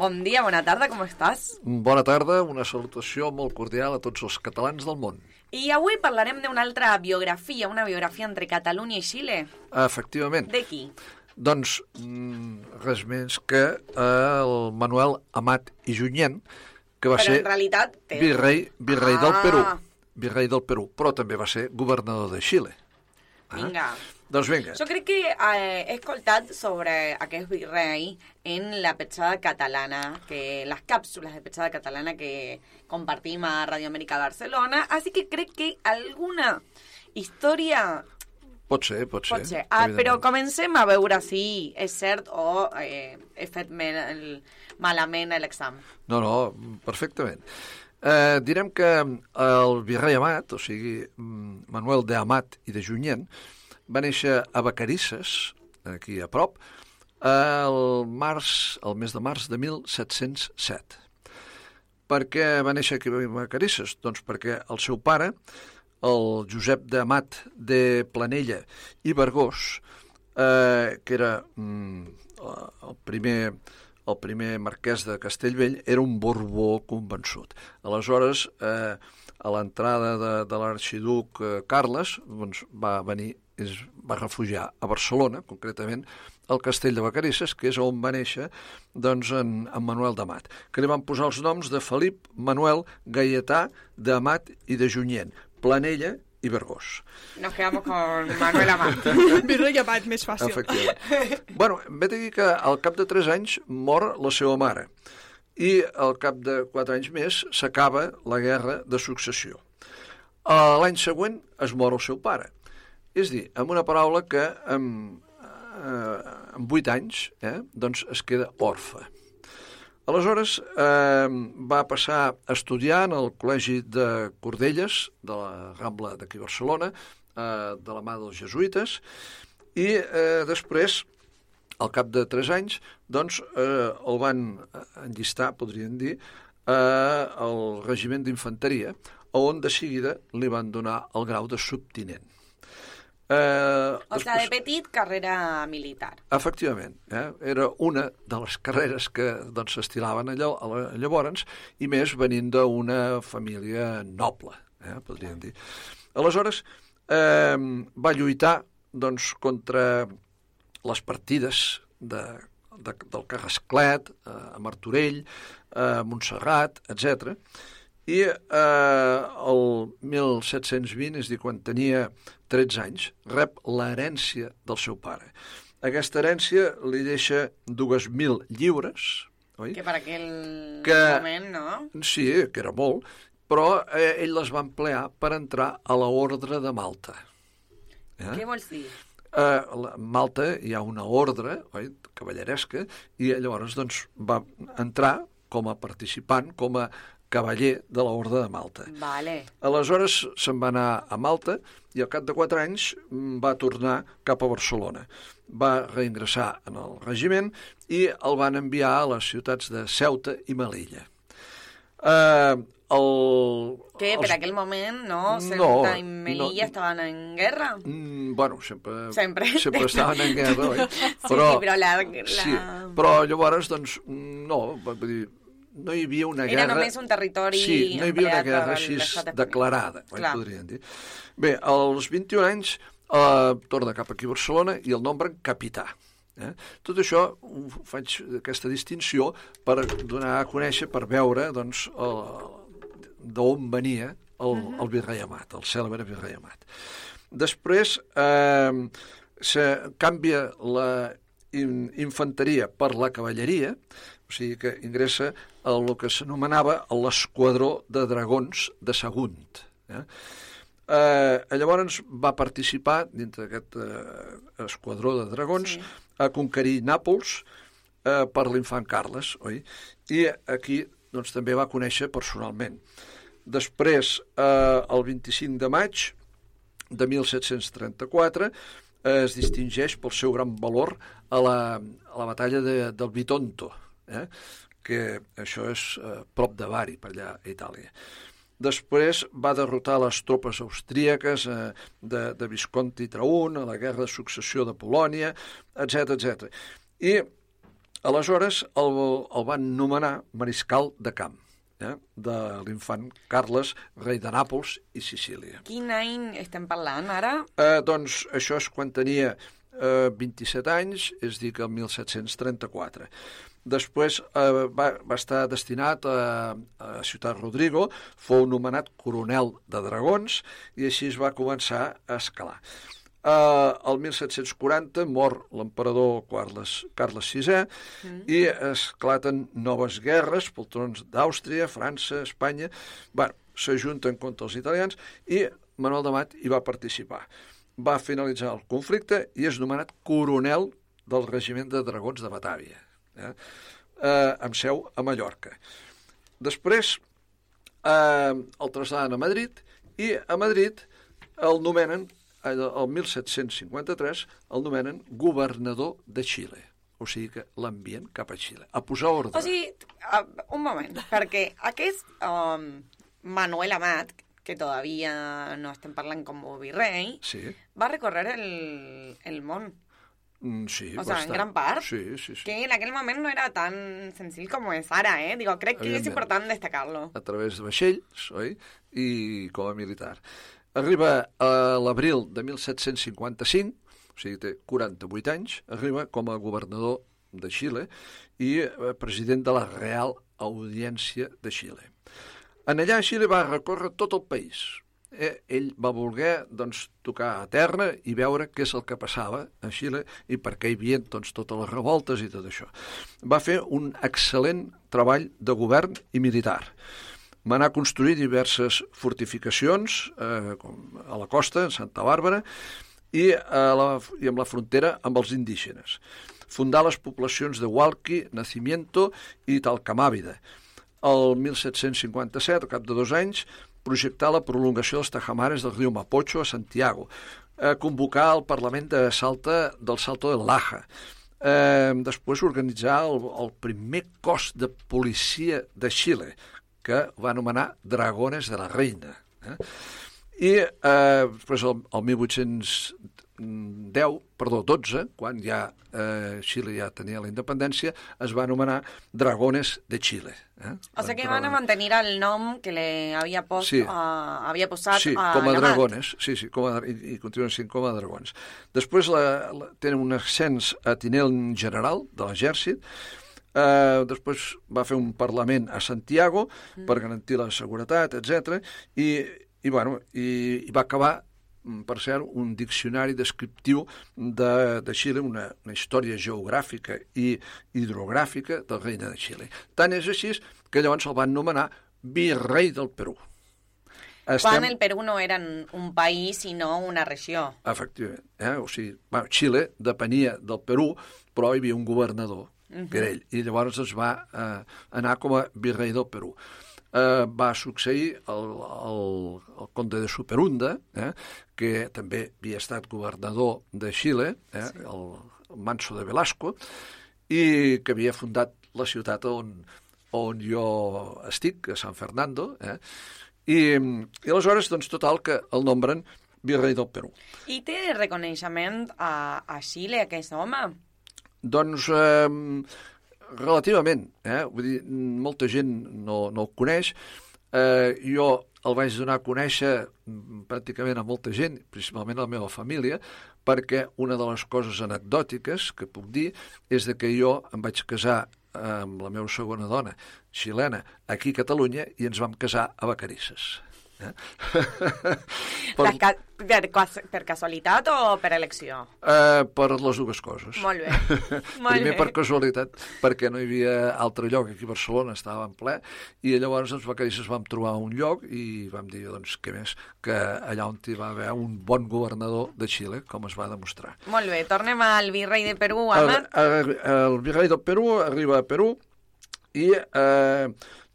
bon dia, bona tarda, com estàs? Bona tarda, una salutació molt cordial a tots els catalans del món. I avui parlarem d'una altra biografia, una biografia entre Catalunya i Xile. Efectivament. De qui? Doncs mm, res més que eh, el Manuel Amat i Junyent, que va Però ser en realitat té... virrei, virrei Ah. del Perú. Virrei del Perú, però també va ser governador de Xile. Vinga. Doncs vinga. Jo crec que eh, he escoltat sobre aquest virrei en la petjada catalana, que les càpsules de petjada catalana que compartim a Radio Amèrica Barcelona, així que crec que alguna història Pot ser, pot ser. pot ser. Ah, però comencem a veure si és cert o eh, he fet el, malament l'examen. No, no, perfectament. Eh, direm que el virrei Amat, o sigui, mm, Manuel de Amat i de Junyent, va néixer a Vacarisses, aquí a prop, el març, el mes de març de 1707. Per què va néixer aquí a Vacarisses? Doncs perquè el seu pare, el Josep de Amat de Planella i Vergós, eh, que era mm, el primer el primer marquès de Castellvell era un borbó convençut. Aleshores, eh, a l'entrada de, de l'arxiduc eh, Carles, doncs, va venir, es va refugiar a Barcelona, concretament el castell de Vacarisses, que és on va néixer doncs, en, en Manuel d'Amat, que li van posar els noms de Felip, Manuel, Gaietà, d'Amat i de Junyent, Planella i Vergós. Nos quedamos con Manuel Amat. Virrei Amat, més fàcil. Efectivament. bueno, ve de dir que al cap de 3 anys mor la seva mare i al cap de 4 anys més s'acaba la guerra de successió. A L'any següent es mor el seu pare. És dir, amb una paraula que amb, eh, amb 8 anys eh, doncs es queda orfe. Aleshores, eh, va passar a estudiar en el Col·legi de Cordelles, de la Rambla d'aquí Barcelona, eh, de la mà dels jesuïtes, i eh, després, al cap de 3 anys, doncs, eh, el van enllistar, podríem dir, eh, al regiment d'infanteria, on de seguida li van donar el grau de subtinent. Eh, O sea, de petit, carrera militar. Efectivament, eh? era una de les carreres que doncs, s'estilaven la- llavors, i més venint d'una família noble, eh? podríem dir. Aleshores, eh, va lluitar doncs, contra les partides de, de, del Carrasclet, eh, a Martorell, a Montserrat, etc. I eh, el 1720, és dir, quan tenia 13 anys, rep l'herència del seu pare. Aquesta herència li deixa 2.000 lliures, oi? Que per aquell Que- moment, no? Sí, que era molt, però eh, ell les va emplear per entrar a la ordre de Malta. Eh? Què vols dir? Eh, a Malta hi ha una ordre oi, cavalleresca i llavors doncs, va entrar com a participant, com a cavaller de l'ordre de Malta. Vale. Aleshores se'n va anar a Malta i al cap de quatre anys mm, va tornar cap a Barcelona. Va reingressar en el regiment i el van enviar a les ciutats de Ceuta i Melilla. Eh, el, Que per els- aquell moment, no? No, Ceuta i Melilla no. estaven en guerra. Mm, bueno, sempre, Sempre. sempre estaven en guerra, oi? Sí, però la- la- Sí, però llavors, doncs, no, vull dir, no hi havia una Era guerra... només un territori Sí, no hi havia una guerra així declarada, oi, Clar. podríem dir. Bé, als 21 anys eh, torna cap aquí a Barcelona i el nombren capità. Eh? Tot això faig aquesta distinció per donar a conèixer, per veure doncs, d'on venia el, el virrei Amat, el cèlebre virrei Amat. Després eh, se canvia la in, infanteria per la cavalleria, o sigui que ingressa a el que s'anomenava l'esquadró de dragons de Sagunt. Eh? Eh, llavors va participar dintre d'aquest eh, esquadró de dragons sí. a conquerir Nàpols eh, per l'infant Carles, oi? I aquí doncs, també va conèixer personalment. Després, eh, el 25 de maig de 1734, eh, es distingeix pel seu gran valor a la, a la batalla de, del Bitonto, eh? que això és eh, prop de Bari, per allà a Itàlia. Després va derrotar les tropes austríaques eh, de, de Visconti Traun a la guerra de successió de Polònia, etc etc. I aleshores el, el van nomenar mariscal de camp eh, de l'infant Carles, rei de Nàpols i Sicília. Quin any estem parlant ara? Eh, doncs això és quan tenia eh, 27 anys, és dir, que el 1734. Després eh, va, va estar destinat a, a Ciutat Rodrigo, fou nomenat coronel de dragons i així es va començar a escalar. Eh, el 1740 mor l'emperador Carles, Carles VI mm. i esclaten noves guerres pel trons d'Àustria, França, Espanya... Bueno, s'ajunten contra els italians i Manuel de Mat hi va participar. Va finalitzar el conflicte i és nomenat coronel del regiment de dragons de Batàvia, eh? Eh, amb seu a Mallorca. Després eh, el traslladen a Madrid i a Madrid el nomenen, el 1753, el nomenen governador de Xile. O sigui que l'envien cap a Xile, a posar ordre. O sigui, uh, un moment, perquè aquest um, Manuel Amat, que todavía no estem parlant com virrei, Sí, va recórrer el, el món. Mm, sí. O sea, en gran part. Sí, sí, sí. Que en aquel moment no era tan senzill com és ara, eh? Digo, crec que és important destacar-lo. a través de vaixells, oi? I com a militar. Arriba a l'abril de 1755, o sigui, té 48 anys, arriba com a governador de Xile i eh, president de la Real Audiència de Xile. En allà Xile va recórrer tot el país. Eh, ell va voler doncs, tocar a terra i veure què és el que passava a Xile i per què hi havia doncs, totes les revoltes i tot això. Va fer un excel·lent treball de govern i militar. Va anar a construir diverses fortificacions eh, com a la costa, en Santa Bàrbara, i, a la, i amb la frontera amb els indígenes. Fundar les poblacions de Hualqui, Nacimiento i Talcamàvida. El 1757, al cap de dos anys, projectar la prolongació dels tajamares del riu Mapocho a Santiago, eh, convocar el Parlament de Salta del Salto del Laja, eh, després organitzar el, el primer cos de policia de Xile, que va anomenar Dragones de la Reina. Eh? I eh, després, el, el 1810, perdó, 12, quan ja eh, Xile ja tenia la independència, es va anomenar Dragones de Xile. Eh? O sea que van a mantenir el nom que le havia, post, Sí. uh, havia posat Sí, a com a dragones, sí, sí, com a, i, i continuen sent com a dragons. Després la, la, tenen un ascens a tinent general de l'exèrcit, eh, després va fer un parlament a Santiago Mm. per garantir la seguretat, etc. I, i, bueno, i, i va acabar per cert, un diccionari descriptiu de, de Xile, una, una història geogràfica i hidrogràfica del reina de Xile. Tant és així que llavors el van nomenar virrei del Perú. Quan el Perú no era un país, sinó una regió. Efectivament. Eh? O sigui, bueno, Xile depenia del Perú, però hi havia un governador, Mhm. que era ell, i llavors es va eh, anar com a virrei del Perú. Eh, va succeir el, el, el conde de Superunda, eh, que també havia estat governador de Xile, eh, sí. el, el Manso de Velasco, i que havia fundat la ciutat on, on jo estic, a San Fernando, eh, i, i aleshores, doncs, total, que el nombren virrei del Perú. I té reconeixement a, a Xile, aquest home? Doncs eh, relativament, eh? vull dir, molta gent no, no el coneix. Eh, jo el vaig donar a conèixer mm, pràcticament a molta gent, principalment a la meva família, perquè una de les coses anecdòtiques que puc dir és de que jo em vaig casar amb la meva segona dona, xilena, aquí a Catalunya, i ens vam casar a Vacarisses. Eh? Per... Ca per, per casualitat o per elecció? Uh, per les dues coses. Molt bé. Molt Primer bé. per casualitat, perquè no hi havia altre lloc aquí a Barcelona, estava en ple, i llavors ens vacarisses vam trobar un lloc i vam dir, doncs, què més, que allà on hi va haver un bon governador de Xile, com es va demostrar. Molt bé, tornem al virrei de Perú, El, Amat. el, el virrei del Perú arriba a Perú i eh,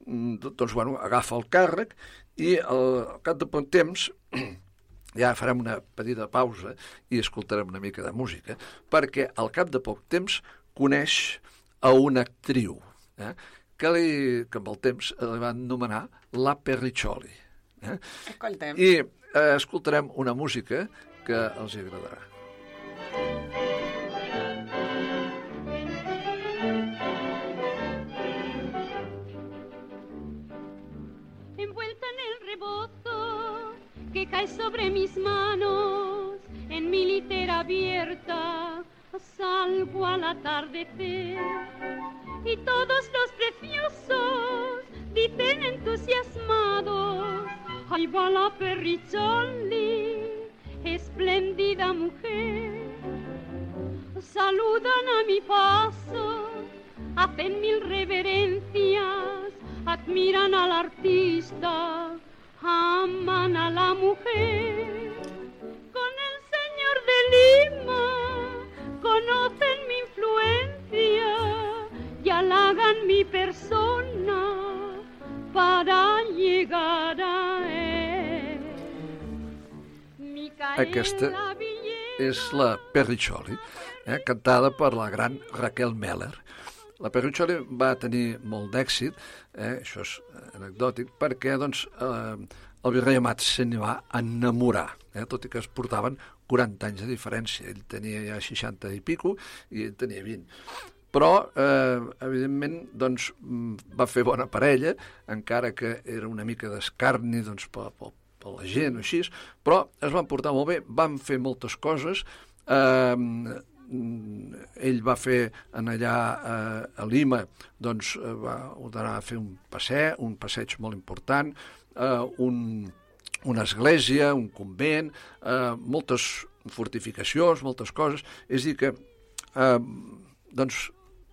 doncs, bueno, agafa el càrrec i al, cap de poc temps ja farem una petita pausa i escoltarem una mica de música, perquè al cap de poc temps coneix a una actriu, eh, que, li, que amb el temps li van anomenar la Perriccioli. Eh? Escoltem. I eh, escoltarem una música que els agradarà. Rebozo que cae sobre mis manos, en mi litera abierta, salgo al atardecer. Y todos los preciosos dicen entusiasmados, ahí va la perricholi, espléndida mujer. Saludan a mi paso, hacen mil reverencias, admiran al artista, aman a la mujer. Con el señor de Lima conocen mi influencia y halagan mi persona para llegar a él. Aquesta és la Perriccioli, eh, cantada per la gran Raquel Meller. La Perriccioli va tenir molt d'èxit, eh, això és anecdòtic, perquè doncs, eh, el virrei Amat se n'hi va enamorar, eh, tot i que es portaven 40 anys de diferència. Ell tenia ja 60 i pico i ell tenia 20 però, eh, evidentment, doncs, mm, va fer bona parella, encara que era una mica d'escarni doncs, per, per, per la gent o així, però es van portar molt bé, van fer moltes coses Eh, ell va fer en allà eh, a Lima, doncs eh, va ordenar fer un passeig, un passeig molt important, eh, un, una església, un convent, eh, moltes fortificacions, moltes coses. És a dir que eh, doncs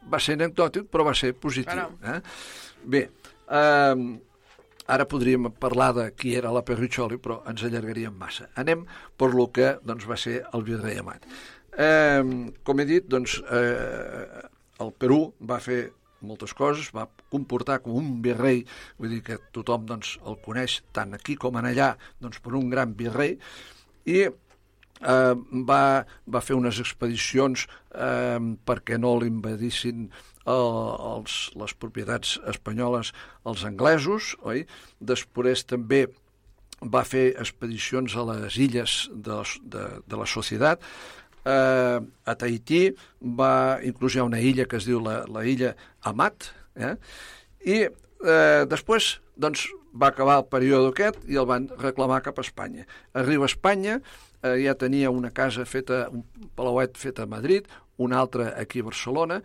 va ser anecdòtic, però va ser positiu. Eh? Bé, eh, ara podríem parlar de qui era la Perriccioli, però ens allargaríem massa. Anem per lo que doncs, va ser el virrei Amat. Eh, com he dit, doncs, eh, el Perú va fer moltes coses, va comportar com un virrei, vull dir que tothom doncs, el coneix tant aquí com en allà, doncs, per un gran virrei, i eh, va, va fer unes expedicions eh, perquè no l'invadissin el, els, les propietats espanyoles als anglesos, oi? Després també va fer expedicions a les illes de, de, de la societat, eh, a Tahití va, inclús hi ha una illa que es diu la, la illa Amat, eh? i eh, després doncs, va acabar el període aquest i el van reclamar cap a Espanya. Arriba a Espanya, eh, ja tenia una casa feta, un palauet fet a Madrid, una altra aquí a Barcelona,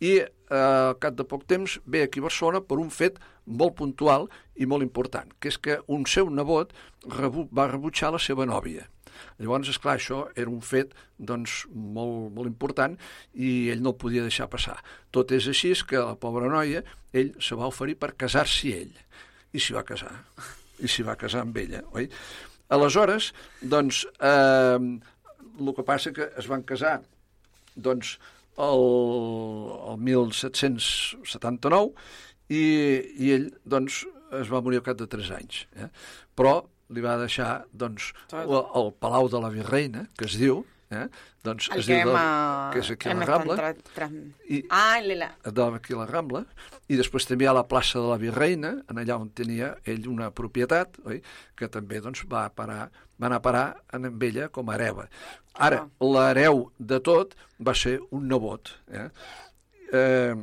i eh, al cap de poc temps ve aquí a Barcelona per un fet molt puntual i molt important, que és que un seu nebot rebu va rebutjar la seva nòvia. Llavors, és clar, això era un fet doncs, molt, molt important i ell no el podia deixar passar. Tot és així que la pobra noia, ell se va oferir per casar-s'hi ell. I s'hi va casar. I s'hi va casar amb ella, oi? Aleshores, doncs, eh, el que passa que es van casar doncs, el, el 1779 i, i ell doncs, es va morir al cap de 3 anys. Eh? Però li va deixar doncs, el, el Palau de la Virreina, que es diu, eh? doncs, El es que diu, hem, eh, que és aquí a la Rambla, tra- tra- I- Ah, aquí a la Rambla, i després també ha la plaça de la Virreina, en allà on tenia ell una propietat, oi? que també doncs, va, parar, va anar a parar en amb ella com a hereva. Ara, l'hereu de tot va ser un nebot, eh? eh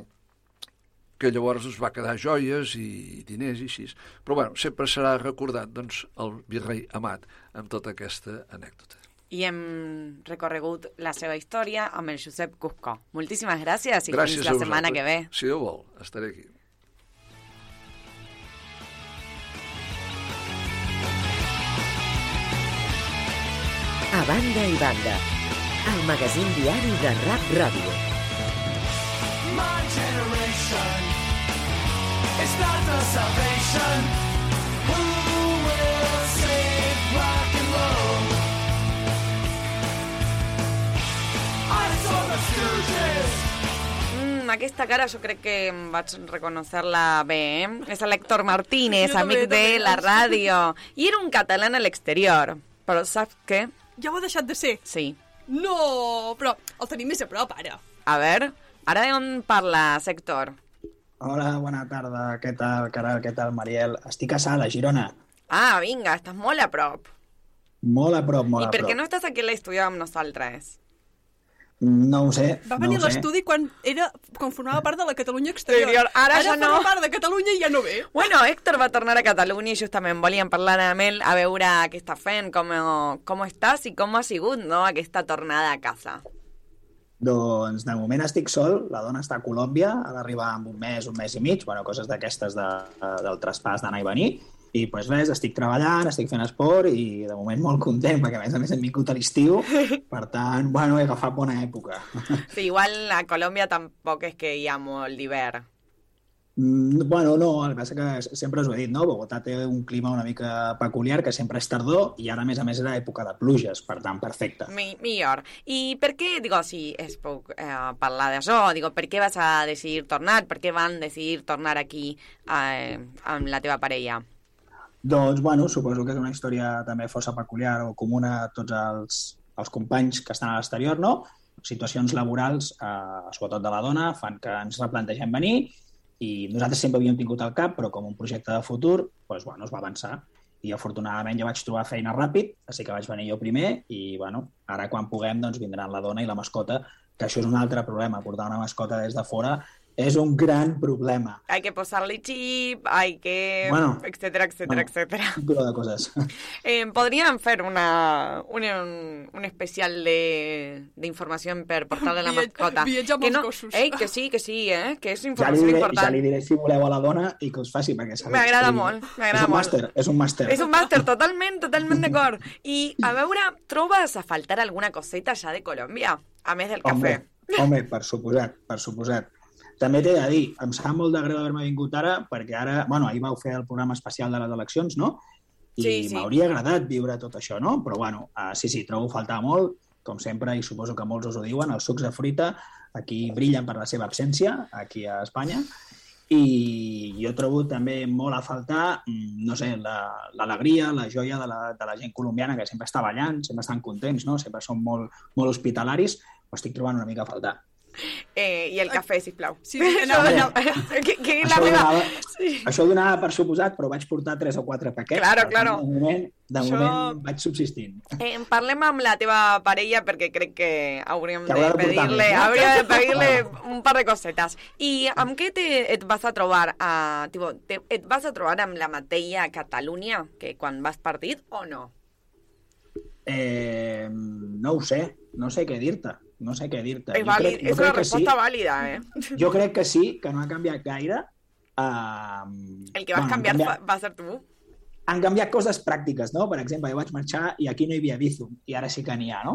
que llavors es va quedar joies i diners i així. Però bueno, sempre serà recordat doncs, el virrei Amat amb tota aquesta anècdota. I hem recorregut la seva història amb el Josep Cusco. Moltíssimes gràcies i Gràcies fins la a setmana que ve. Si Déu vol, estaré aquí. A banda i banda, el magazín diari de Rap Ràdio. Is not the salvation. Who will save rock and roll? I saw the Stooges. Mm, aquesta cara jo crec que em vaig reconocer-la bé, eh? És l'Héctor Martínez, Jo també, amic de també. la ràdio. I era un català a l'exterior. Però saps què? Ja ho ha deixat de ser? Sí. No, però el tenim més a prop, ara. A veure, ara on parla, Sector? Hola, bona tarda. Què tal, Caral? Què tal, Mariel? Estic a Sala, a Girona. Ah, vinga, estàs molt a prop. Molt a prop, molt I a per prop. què no estàs aquí a l'estudi amb nosaltres? No ho sé, Va no venir sé. l'estudi quan, era, quan formava part de la Catalunya exterior. Exterior. Ara ja no. part de Catalunya i ja no ve. Bueno, Héctor va tornar a Catalunya i justament volíem parlar amb ell a veure què està fent, com, com estàs i com ha sigut no, aquesta tornada a casa. Doncs de moment estic sol, la dona està a Colòmbia, ha d'arribar en un mes, un mes i mig, bueno, coses d'aquestes de, del traspàs d'anar i venir, i pues res, estic treballant, estic fent esport i de moment molt content, perquè a més a més hem vingut a l'estiu, per tant, bueno, he agafat bona època. Sí, igual a Colòmbia tampoc és que hi ha molt d'hivern. Mm, Bueno, no, el que passa que sempre us ho he dit, no? Bogotà té un clima una mica peculiar, que sempre és tardor, i ara, a més a més, era època de pluges, per tant, perfecte. Mi, millor. I per què, digo, si es puc eh, parlar d'això, digo, per què vas a decidir tornar? Per què van decidir tornar aquí eh, amb la teva parella? Doncs, bueno, suposo que és una història també força peculiar o comuna a tots els, els companys que estan a l'exterior, no? Situacions laborals, eh, sobretot de la dona, fan que ens replantegem venir i nosaltres sempre havíem tingut al cap, però com un projecte de futur, doncs, bueno, es va avançar. I afortunadament jo vaig trobar feina ràpid, així que vaig venir jo primer i, bueno, ara quan puguem doncs, vindran la dona i la mascota, que això és un altre problema, portar una mascota des de fora és un gran problema. Hay que posarle chip, hay que... Bueno, etcétera, etcétera, etcétera. Un culo de coses. Eh, podrían fer una, un, un especial de, de informació per portar de la mascota. viatge amb que els no, gossos. Ei, que sí, que sí, eh? Que és Ja informació diré, important. ja li diré si voleu a la dona i que us faci, perquè M'agrada molt, m'agrada és un molt. màster, és un màster. És un màster, totalment, totalment d'acord. I, a veure, trobes a faltar alguna coseta ja de Colòmbia? A més del Home, cafè. home, per suposat, per suposat. També t'he de dir, em sap molt de greu haver-me vingut ara, perquè ara, bueno, ahir vau fer el programa especial de les eleccions, no? I Sí, sí. m'hauria agradat viure tot això, no? Però, bueno, uh, sí, sí, trobo faltar molt, com sempre, i suposo que molts us ho diuen, els sucs de fruita aquí brillen per la seva absència, aquí a Espanya, i jo trobo també molt a faltar, mm, no sé, la- l'alegria, la, la joia de la, de la gent colombiana, que sempre està ballant, sempre estan contents, no? sempre són molt, molt hospitalaris, ho estic trobant una mica a faltar. Eh, I el cafè, sisplau. Sí, sí, anava- Això- que, que la Això donava, això ho donava per suposat, però vaig portar tres o quatre paquets. Claro, claro. De moment, de Això- moment vaig subsistint. Eh, parlem amb la teva parella perquè crec que hauríem Que de pedir-li no? hauria de pedir-li un par de cosetes. I amb què te, et vas a trobar? A, tipo, te, et vas a trobar amb la mateixa Catalunya que quan vas partit o no? Eh, no ho sé, no sé què dir-te. No sé què dir-te. És, vàlid, crec- és una que resposta sí. vàlida, eh? Jo crec que sí, que no ha canviat gaire. Uh, El que vas han canviar canviat, va ser tu. han canviat coses pràctiques, no? Per exemple, jo vaig marxar i aquí no hi havia Bizum, i ara sí que n'hi ha, no?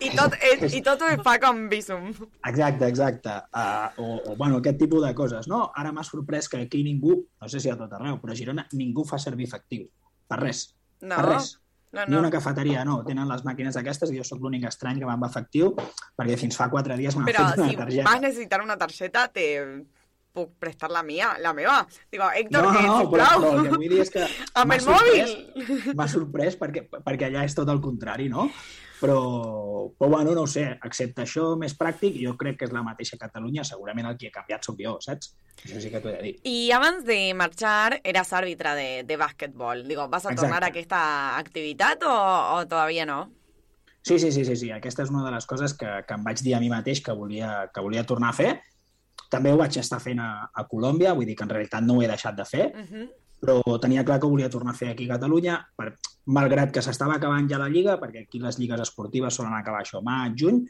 I tot, eh, i tot ho fa com Visum. Exacte, exacte. Uh, o, o, bueno, aquest tipus de coses, no? Ara m'ha sorprès que aquí ningú, no sé si a tot arreu, però a Girona ningú fa servir efectiu. Per res. No, Per res. No, Ni no. una cafeteria, no. Tenen les màquines aquestes i jo sóc l'únic estrany que va amb efectiu perquè fins fa quatre dies m'han Però fet una si targeta. vas necessitar una targeta, te puc prestar la mia, la meva. Digo, Héctor, No, que, no, però, però el que vull dir és que Amb el sorprès- mòbil. M'ha sorprès perquè, perquè allà és tot el contrari, no? Però, però bueno, no ho sé, excepte això més pràctic, jo crec que és la mateixa Catalunya, segurament el qui ha canviat sóc jo, saps? Això sí que t'ho he de dir. I abans de marxar eras àrbitre de, de bàsquetbol. Digo, ¿vas a Exacte. tornar a aquesta activitat o, o todavía no? Sí, sí, sí, sí, sí. Aquesta és una de les coses que, que em vaig dir a mi mateix que volia, que volia tornar a fer. També ho vaig estar fent a, a Colòmbia, vull dir que en realitat no ho he deixat de fer, però tenia clar que ho volia tornar a fer aquí a Catalunya, per, malgrat que s'estava acabant ja la Lliga, perquè aquí les lligues esportives solen acabar això maig, juny,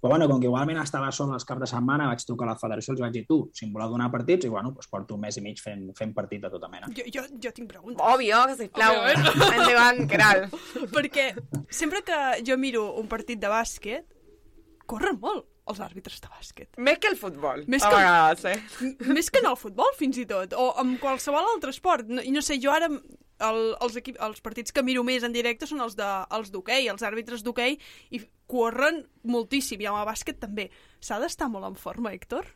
però bueno, com que igualment estava sol els caps de setmana, vaig trucar a la federació i els vaig dir, tu, si em voleu donar partits, i bueno, doncs porto un mes i mig fent, fent partit de tota mena. Jo, jo, jo tinc preguntes. Òbvio, sisplau. Endavant, Caral. Perquè sempre que jo miro un partit de bàsquet, corren molt els àrbitres de bàsquet. Més que el futbol, Més a que, vegades, eh? Més que en el futbol, fins i tot, o amb qualsevol altre esport. No, I no sé, jo ara el, els, equip, els partits que miro més en directe són els de els d'hoquei, els àrbitres d'hoquei, i corren moltíssim, i amb el bàsquet també. S'ha d'estar molt en forma, Héctor?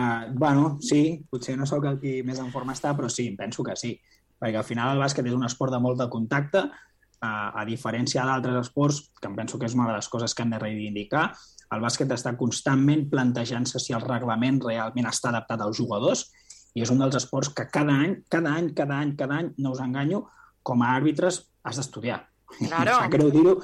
Uh, bueno, sí, potser no sóc el qui més en forma està, però sí, penso que sí. Perquè al final el bàsquet és un esport de molt de contacte, uh, a diferència d'altres esports, que em penso que és una de les coses que hem de reivindicar, el bàsquet està constantment plantejant-se si el reglament realment està adaptat als jugadors i és un dels esports que cada any, cada any, cada any, cada any, no us enganyo, com a àrbitres has d'estudiar. Claro. Em sap greu dir-ho,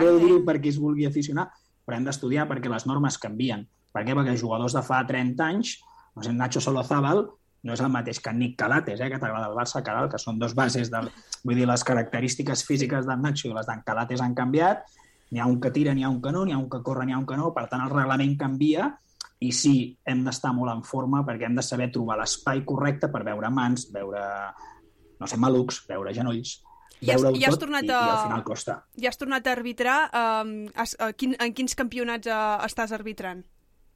greu dir-ho per qui es vulgui aficionar, però hem d'estudiar perquè les normes canvien. Per què? Perquè jugadors de fa 30 anys, no sé, Nacho Solozábal no és el mateix que Nick Calates, eh, que t'agrada el Barça, Caral, que són dos bases del... Vull dir, les característiques físiques del Nacho i les d'en Calates han canviat, n'hi ha un que tira, n'hi ha un que no, n'hi ha un que corre, n'hi ha un que no, per tant el reglament canvia i sí, hem d'estar molt en forma perquè hem de saber trobar l'espai correcte per veure mans, veure, no sé, malucs, veure genolls, I has- i has tot tornat i, i al a- final costa. Ja has tornat a arbitrar. Um, has, uh, quin, en quins campionats uh, estàs arbitrant?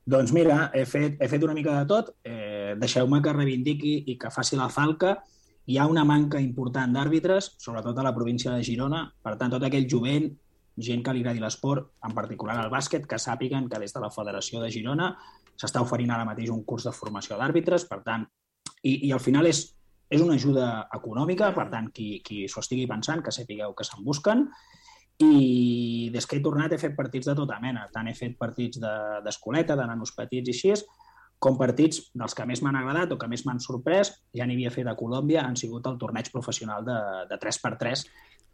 Doncs mira, he fet, he fet una mica de tot. Eh, Deixeu-me que reivindiqui i que faci la falca. Hi ha una manca important d'àrbitres, sobretot a la província de Girona. Per tant, tot aquell jovent, gent que li agradi l'esport, en particular el bàsquet, que sàpiguen que des de la Federació de Girona s'està oferint ara mateix un curs de formació d'àrbitres. Per tant, i, i al final és, és una ajuda econòmica, per tant, qui, qui s'ho estigui pensant, que sapigueu que se'n busquen. I des que he tornat he fet partits de tota mena. Tant he fet partits de- d'escoleta, de, de nanos petits i així, com partits dels que més m'han agradat o que més m'han sorprès, ja n'hi havia fet a Colòmbia, han sigut el torneig professional de, de 3x3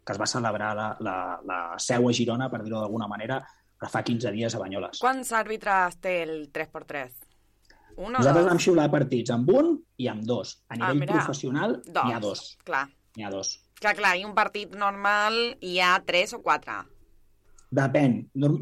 que es va celebrar la, la, la seu a Girona, per dir-ho d'alguna manera, fa 15 dies a Banyoles. Quants àrbitres té el 3x3? Un o Nosaltres dos? vam xiular partits amb un i amb dos. A Ah, nivell mira. professional n'hi ha dos. Clar. N'hi ha dos. Clar, clar, i un partit normal hi ha tres o quatre. Depèn.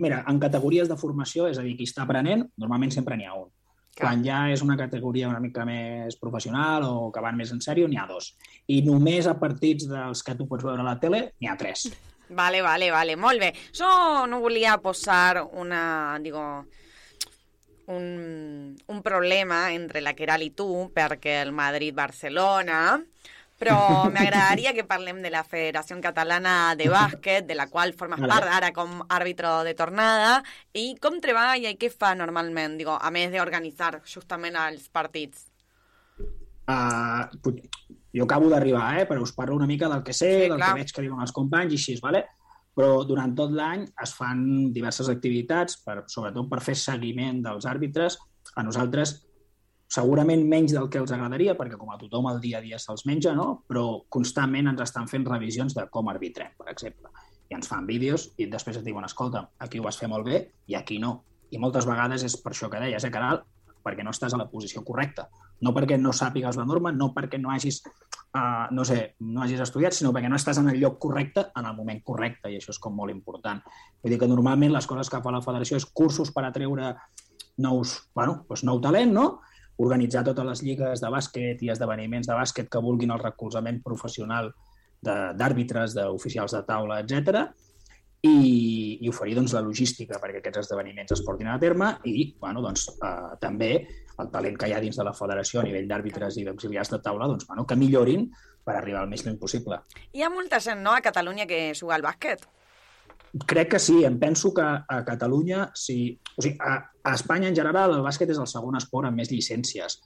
Mira, en categories de formació, és a dir, qui està aprenent, normalment sempre n'hi ha un. Quan ja és una categoria una mica més professional o que van més en sèrio, n'hi ha dos. I només a partits dels que tu pots veure a la tele, n'hi ha tres. Vale, vale, vale, molt bé. Jo no volia posar una, digo, un, un problema entre la Queralt i tu, perquè el Madrid-Barcelona, però m'agradaria que parlem de la Federació Catalana de Bàsquet, de la qual formes part ara com àrbitro de tornada, i com treballa i què fa normalment, digo, a més d'organitzar justament els partits. Uh, pot- jo acabo d'arribar, eh? però us parlo una mica del que sé, Sí, del clar. que veig que diuen els companys i així, vale? però durant tot l'any es fan diverses activitats, per, sobretot per fer seguiment dels àrbitres. A nosaltres segurament menys del que els agradaria, perquè com a tothom el dia a dia se'ls menja, no? però constantment ens estan fent revisions de com arbitrem, per exemple. I ens fan vídeos i després et diuen, escolta, aquí ho vas fer molt bé i aquí no. I moltes vegades és per això que deies, eh, Caral? Perquè no estàs a la posició correcta. No perquè no sàpigues la norma, no perquè no hagis, uh, no sé, no hagis estudiat, sinó perquè no estàs en el lloc correcte en el moment correcte, i això és com molt important. Vull dir que normalment les coses que fa la federació és cursos per atreure nous, bueno, doncs nou talent, no? Organitzar totes les lligues de bàsquet i esdeveniments de bàsquet que vulguin el recolzament professional de- d'àrbitres, d'oficials de taula, etc i, i oferir doncs, la logística perquè aquests esdeveniments es portin a terme i bueno, doncs, eh, també el talent que hi ha dins de la federació a nivell d'àrbitres i d'auxiliars de taula doncs, bueno, que millorin per arribar al més lluny possible. Hi ha molta gent, no?, a Catalunya que juga al bàsquet. Crec que sí, em penso que a Catalunya, sí, o sigui, a, a Espanya en general el bàsquet és el segon esport amb més llicències.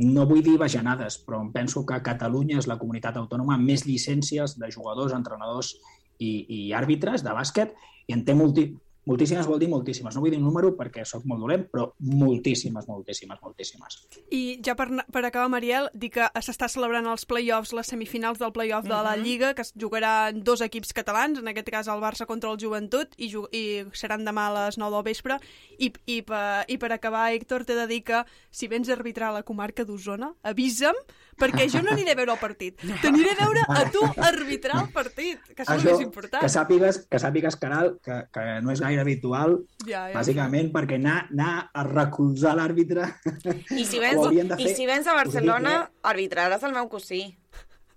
No vull dir bajanades, però em penso que Catalunya és la comunitat autònoma amb més llicències de jugadors, entrenadors i, i àrbitres de bàsquet i en té multi, moltíssimes, vol dir moltíssimes. No vull dir un número perquè sóc molt dolent, però moltíssimes, moltíssimes, moltíssimes. I ja per, per acabar, Mariel, dir que s'està celebrant els play-offs, les semifinals del play-off de la Mhm. Lliga, que es jugarà en dos equips catalans, en aquest cas el Barça contra el Joventut, i, i seran demà a les 9 del vespre. I, i, per, I per acabar, Héctor, t'he de dir que si vens a arbitrar a la comarca d'Osona, avisa'm, perquè jo no aniré a veure el partit. T'aniré a veure a tu arbitrar el partit, que és el més important. que sàpigues, que sàpigues, Caral, que, que no és gaire habitual, Ja, ja. bàsicament perquè anar, anar a recolzar l'àrbitre I si vens, de i fer. si vens a Barcelona, arbitraràs el meu cosí.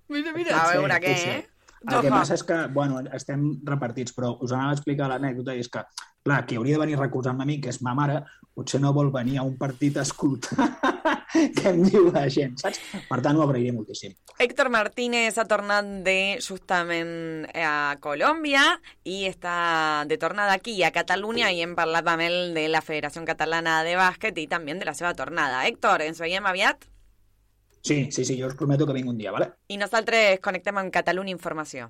Mira, mira. A veure què, potser. eh? El que passa és que, bueno, estem repartits, però us anava a explicar l'anècdota, i és que, clar, qui hauria de venir a recolzar-me a mi, que és ma mare, potser no vol venir a un partit a escoltar què em diu la gent, saps? Per tant, ho agrairé moltíssim. Héctor Martínez ha tornat de justament a Colòmbia i està de tornada aquí a Catalunya i hem parlat amb ell de la Federació Catalana de Bàsquet i també de la seva tornada. Héctor, ens veiem aviat Sí, sí, sí, jo us prometo que vinc un dia, vale? i nosaltres connectem amb Catalunya Informació.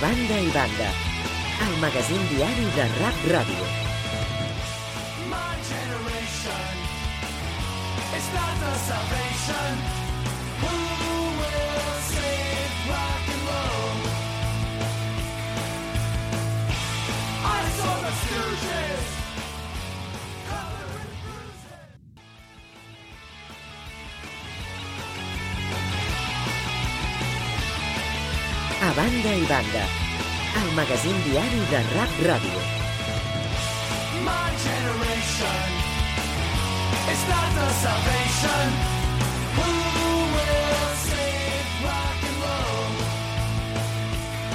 Banda i banda, el magazín diari de Rap Ràdio. My generation is not the salvation. A banda i banda, el magazín diari de Rap Ràdio. My generation is not the salvation. Who will save rock and roll?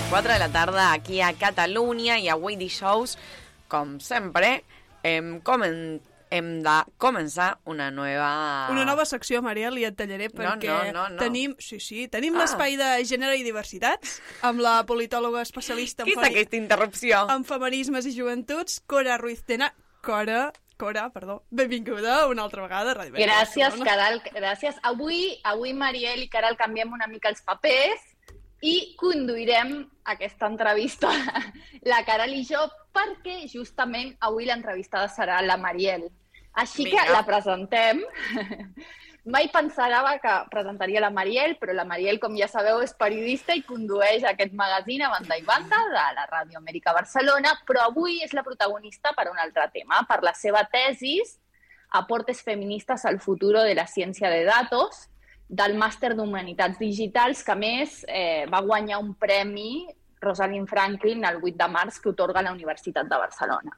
4 de la tarda aquí a Catalunya i avui dijous, com sempre, hem, comen, hem de començar una nova... Una nova secció, Mariel, i et tallaré perquè no, no, no. tenim, sí, sí, tenim Ah. l'espai de gènere i diversitats amb la politòloga especialista en, Què és aquesta interrupció? en feminismes i joventuts, Cora Ruiz Tena. Cora, Cora, perdó, benvinguda una altra vegada a Ràdio Gràcies. Caral, gràcies. Avui, avui Mariel i Caral canviem una mica els papers i conduirem aquesta entrevista, la Caral i jo, perquè justament avui l'entrevistada serà la Mariel. Així Vinga. que la presentem. Mai pensava que presentaria la Mariel, però la Mariel, com ja sabeu, és periodista i condueix aquest magazín a banda i banda de la Ràdio Amèrica Barcelona, però avui és la protagonista per un altre tema, per la seva tesis Aportes feministes al futuro de la ciència de datos, del màster d'Humanitats Digitals, que a més eh, va guanyar un premi Rosalind Franklin el 8 de març que otorga la Universitat de Barcelona.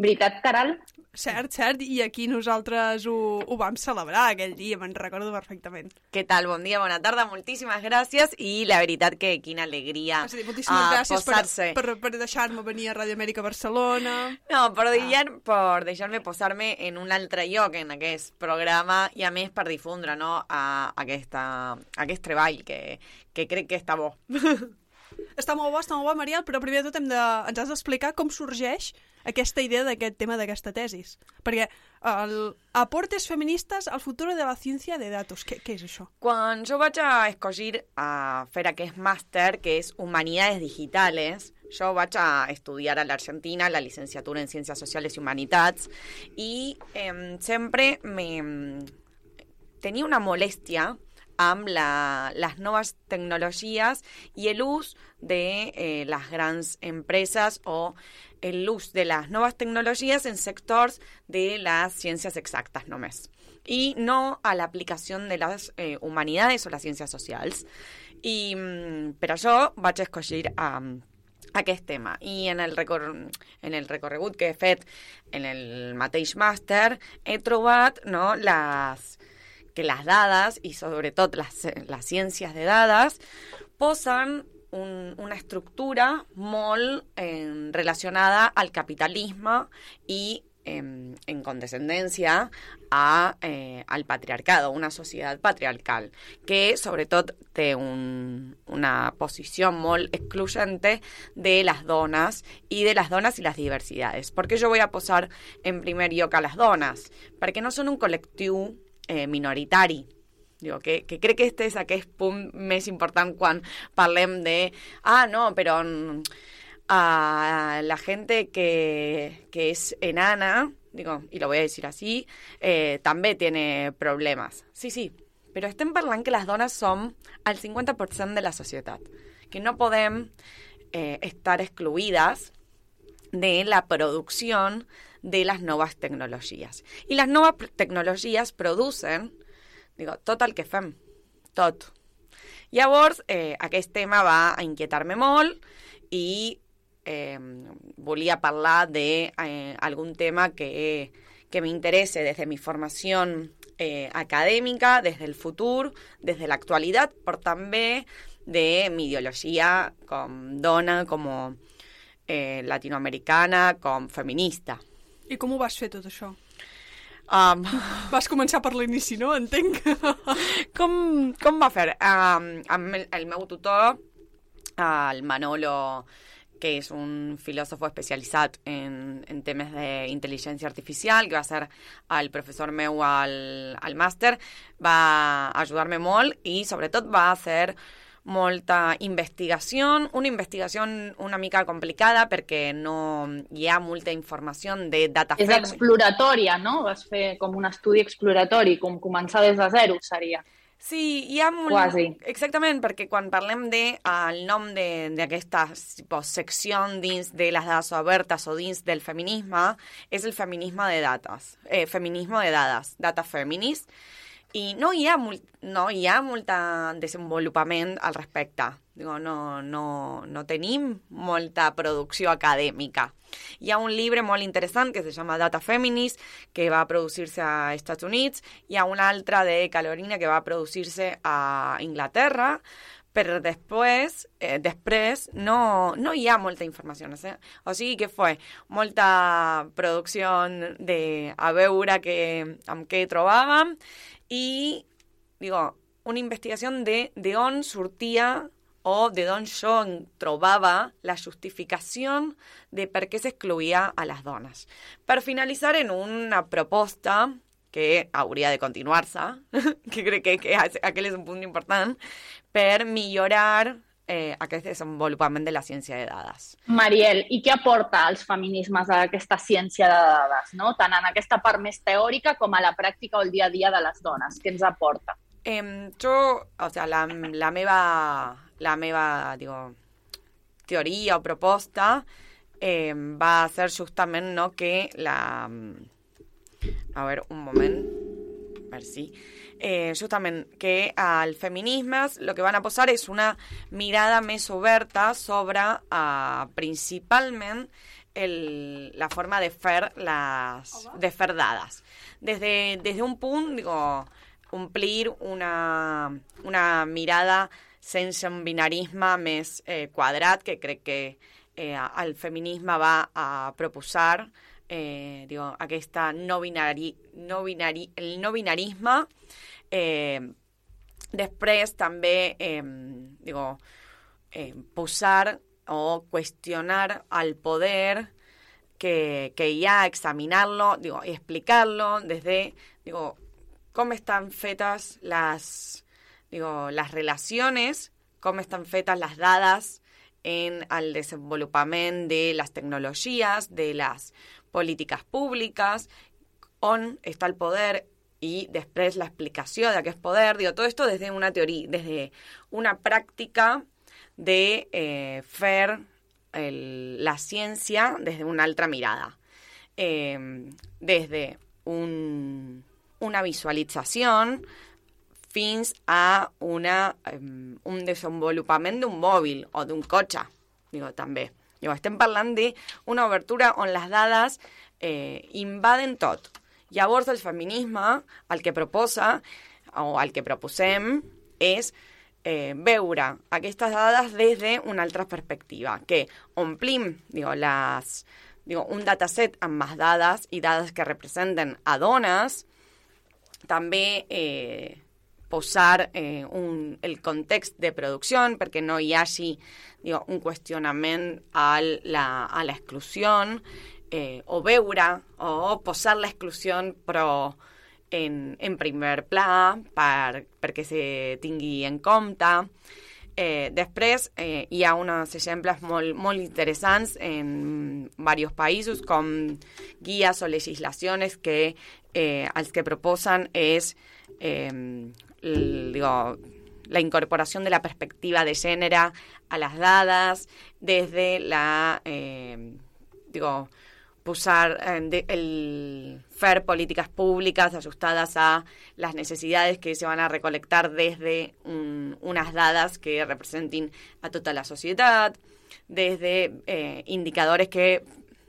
Veritat, Caral? Cert, cert, i aquí nosaltres ho, ho vam celebrar aquell dia, me'n recordo perfectament. Què tal? Bon dia, bona tarda, moltíssimes gràcies i la veritat que quina alegria És a dir, moltíssimes ah, gràcies per, posar-se. per, per deixar-me venir a Ràdio Amèrica Barcelona. No, per, deixar, per deixar-me posar-me en un altre lloc en aquest programa i a més per difondre no, a, aquesta, aquest treball que, que crec que està bo. Està molt bo, està molt bo, Mariel, però primer de tot hem de, ens has d'explicar com sorgeix aquesta idea d'aquest tema d'aquesta tesis. Perquè el aportes feministes al futuro de la ciència de datos, què, què és això? Quan jo vaig a escollir a fer aquest màster, que és Humanidades Digitales, jo vaig a estudiar a l'Argentina la licenciatura en Ciències Socials i Humanitats i eh, sempre me, tenia una molèstia amb la, les noves tecnologies i l'ús de eh, les grans empreses o l'ús de les noves tecnologies en sectors de les ciències exactes només i no a l'aplicació de les eh, humanitats o les ciències socials. Mm, per això vaig escollir a, aquest tema. I en el, recor en el recorregut que he fet en el mateix màster he trobat no, les, que les dades, i sobretot les, les ciències de dades, posen un, una estructura molt eh, relacionada al capitalisme i eh, en condescendència a, eh, al patriarcado, una societat patriarcal, que sobretot té un, una posició molt excluyente de les dones i de les dones i les diversitats. Per què jo vull a posar en primer lloc a les dones? Perquè no són un col·lectiu eh, minoritari, Digo, que, que crec que este és aquest punt més important quan parlem de, ah, no, però mm, a la gente que, que es enana, digo, y lo voy a decir así, eh, també tiene problemes. Sí, sí, però estem parlant que les dones som el 50% de la societat, que no podem eh, estar excluïdes de la producción de las nuevas tecnologías. Y las nuevas tecnologías producen, digo, tot el que fem, tot. Llavors, eh, aquest tema va a inquietar-me molt i eh, volia parlar de eh, algun tema que, que m'interesse des de mi formació eh, acadèmica, des del futur, des de l'actualitat, però també de mi ideologia com dona, com eh, latinoamericana, com feminista. I com ho vas fer tot això? Um, Vas començar per l'inici, no? Entenc. com, com va fer? Um, amb el, el meu tutor, el Manolo, que és un filòsofo especialitzat en, en temes d'intel·ligència artificial, que va ser el professor meu al, al màster, va ajudar-me molt i sobretot va fer molta investigació, una investigació una mica complicada perquè no hi ha molta informació de data És exploratòria, no? Vas fer com un estudi exploratori, com començar des de zero, seria. Sí, hi ha molt... Quasi. Exactament, perquè quan parlem de el nom de- d'aquesta secció dins de les dades obertes o dins del feminisme és el feminisme de dates, eh, feminisme de dades, data feminist, i no hi ha, molt, no hi ha molt desenvolupament al respecte. Digo, no, no, no tenim molta producció acadèmica. Hi ha un llibre molt interessant que se llama Data Feminist, que va producir-se a Estats Units. Hi ha un altre de Calorina que va producir-se a Inglaterra, però després, eh, després no, no hi ha molta informació. Eh? O sigui que fue molta producció de a veure que, amb què trobàvem i, digo, una investigació de, de on sortia o de d'on jo en trobava la justificació de per què s'excluïa a les dones. Per finalitzar en una proposta que hauria de continuar-se, que crec que, que aquell és un punt important, per millorar eh, aquest desenvolupament de la ciència de dades. Mariel, i què aporta als feminismes a aquesta ciència de dades, no? tant en aquesta part més teòrica com a la pràctica o el dia a dia de les dones? Què ens aporta? Eh, jo, o sea, la, la meva, la meva digo, teoria o proposta eh, va a ser justament no, que la... A ver, un moment. A ver si... Eh, justament que al feminisme lo que van a posar és una mirada més oberta sobre uh, principalment el, la forma de fer, les, de fer dades. Desde, desde un punt, digo, omplir una, una mirada sense un binarisme més eh, quadrat, que crec que eh, el feminisme va a proposar eh, digo, aquesta no binari, no binari, el no binarisme. Eh, després també eh, digo, eh, posar o qüestionar el poder que, que hi ha, examinar-lo digo, i explicar-lo desde digo, com estan fetes les, digo, les relacions, com estan fetes les dades en el desenvolupament de les tecnologies, de les polítiques públiques, on està el poder i després l'explicació d'aquest poder, digo, todo esto desde una teoría, desde una práctica de eh, fer el, la ciència des d'una altra mirada. Eh, desde un, una visualització fins a una, um, un desenvolupament d'un mòbil o d'un cotxe, digo, també. Digo, estem parlant d'una obertura on les dades eh, invaden tot. Llavors, el feminisme el que proposa, o el que proposem, és eh, veure aquestes dades des d'una altra perspectiva, que omplim digo, les, digo, un dataset amb més dades i dades que representen a dones, també eh, posar eh, un, el context de producció perquè no hi hagi digo, un qüestionament a la, a l'exclusió eh, o veure o posar l'exclusió però en, en primer pla per, perquè se tingui en compte. Eh, després eh, hi ha uns exemples en diversos països com guies o legislacions que eh, que proposen és el, digo, la incorporación de la perspectiva de género a las dadas, desde la, eh, digo, posar eh, el fer políticas públicas ajustadas a las necesidades que se van a recolectar desde un, unas dadas que representen a toda la sociedad, desde eh, indicadores que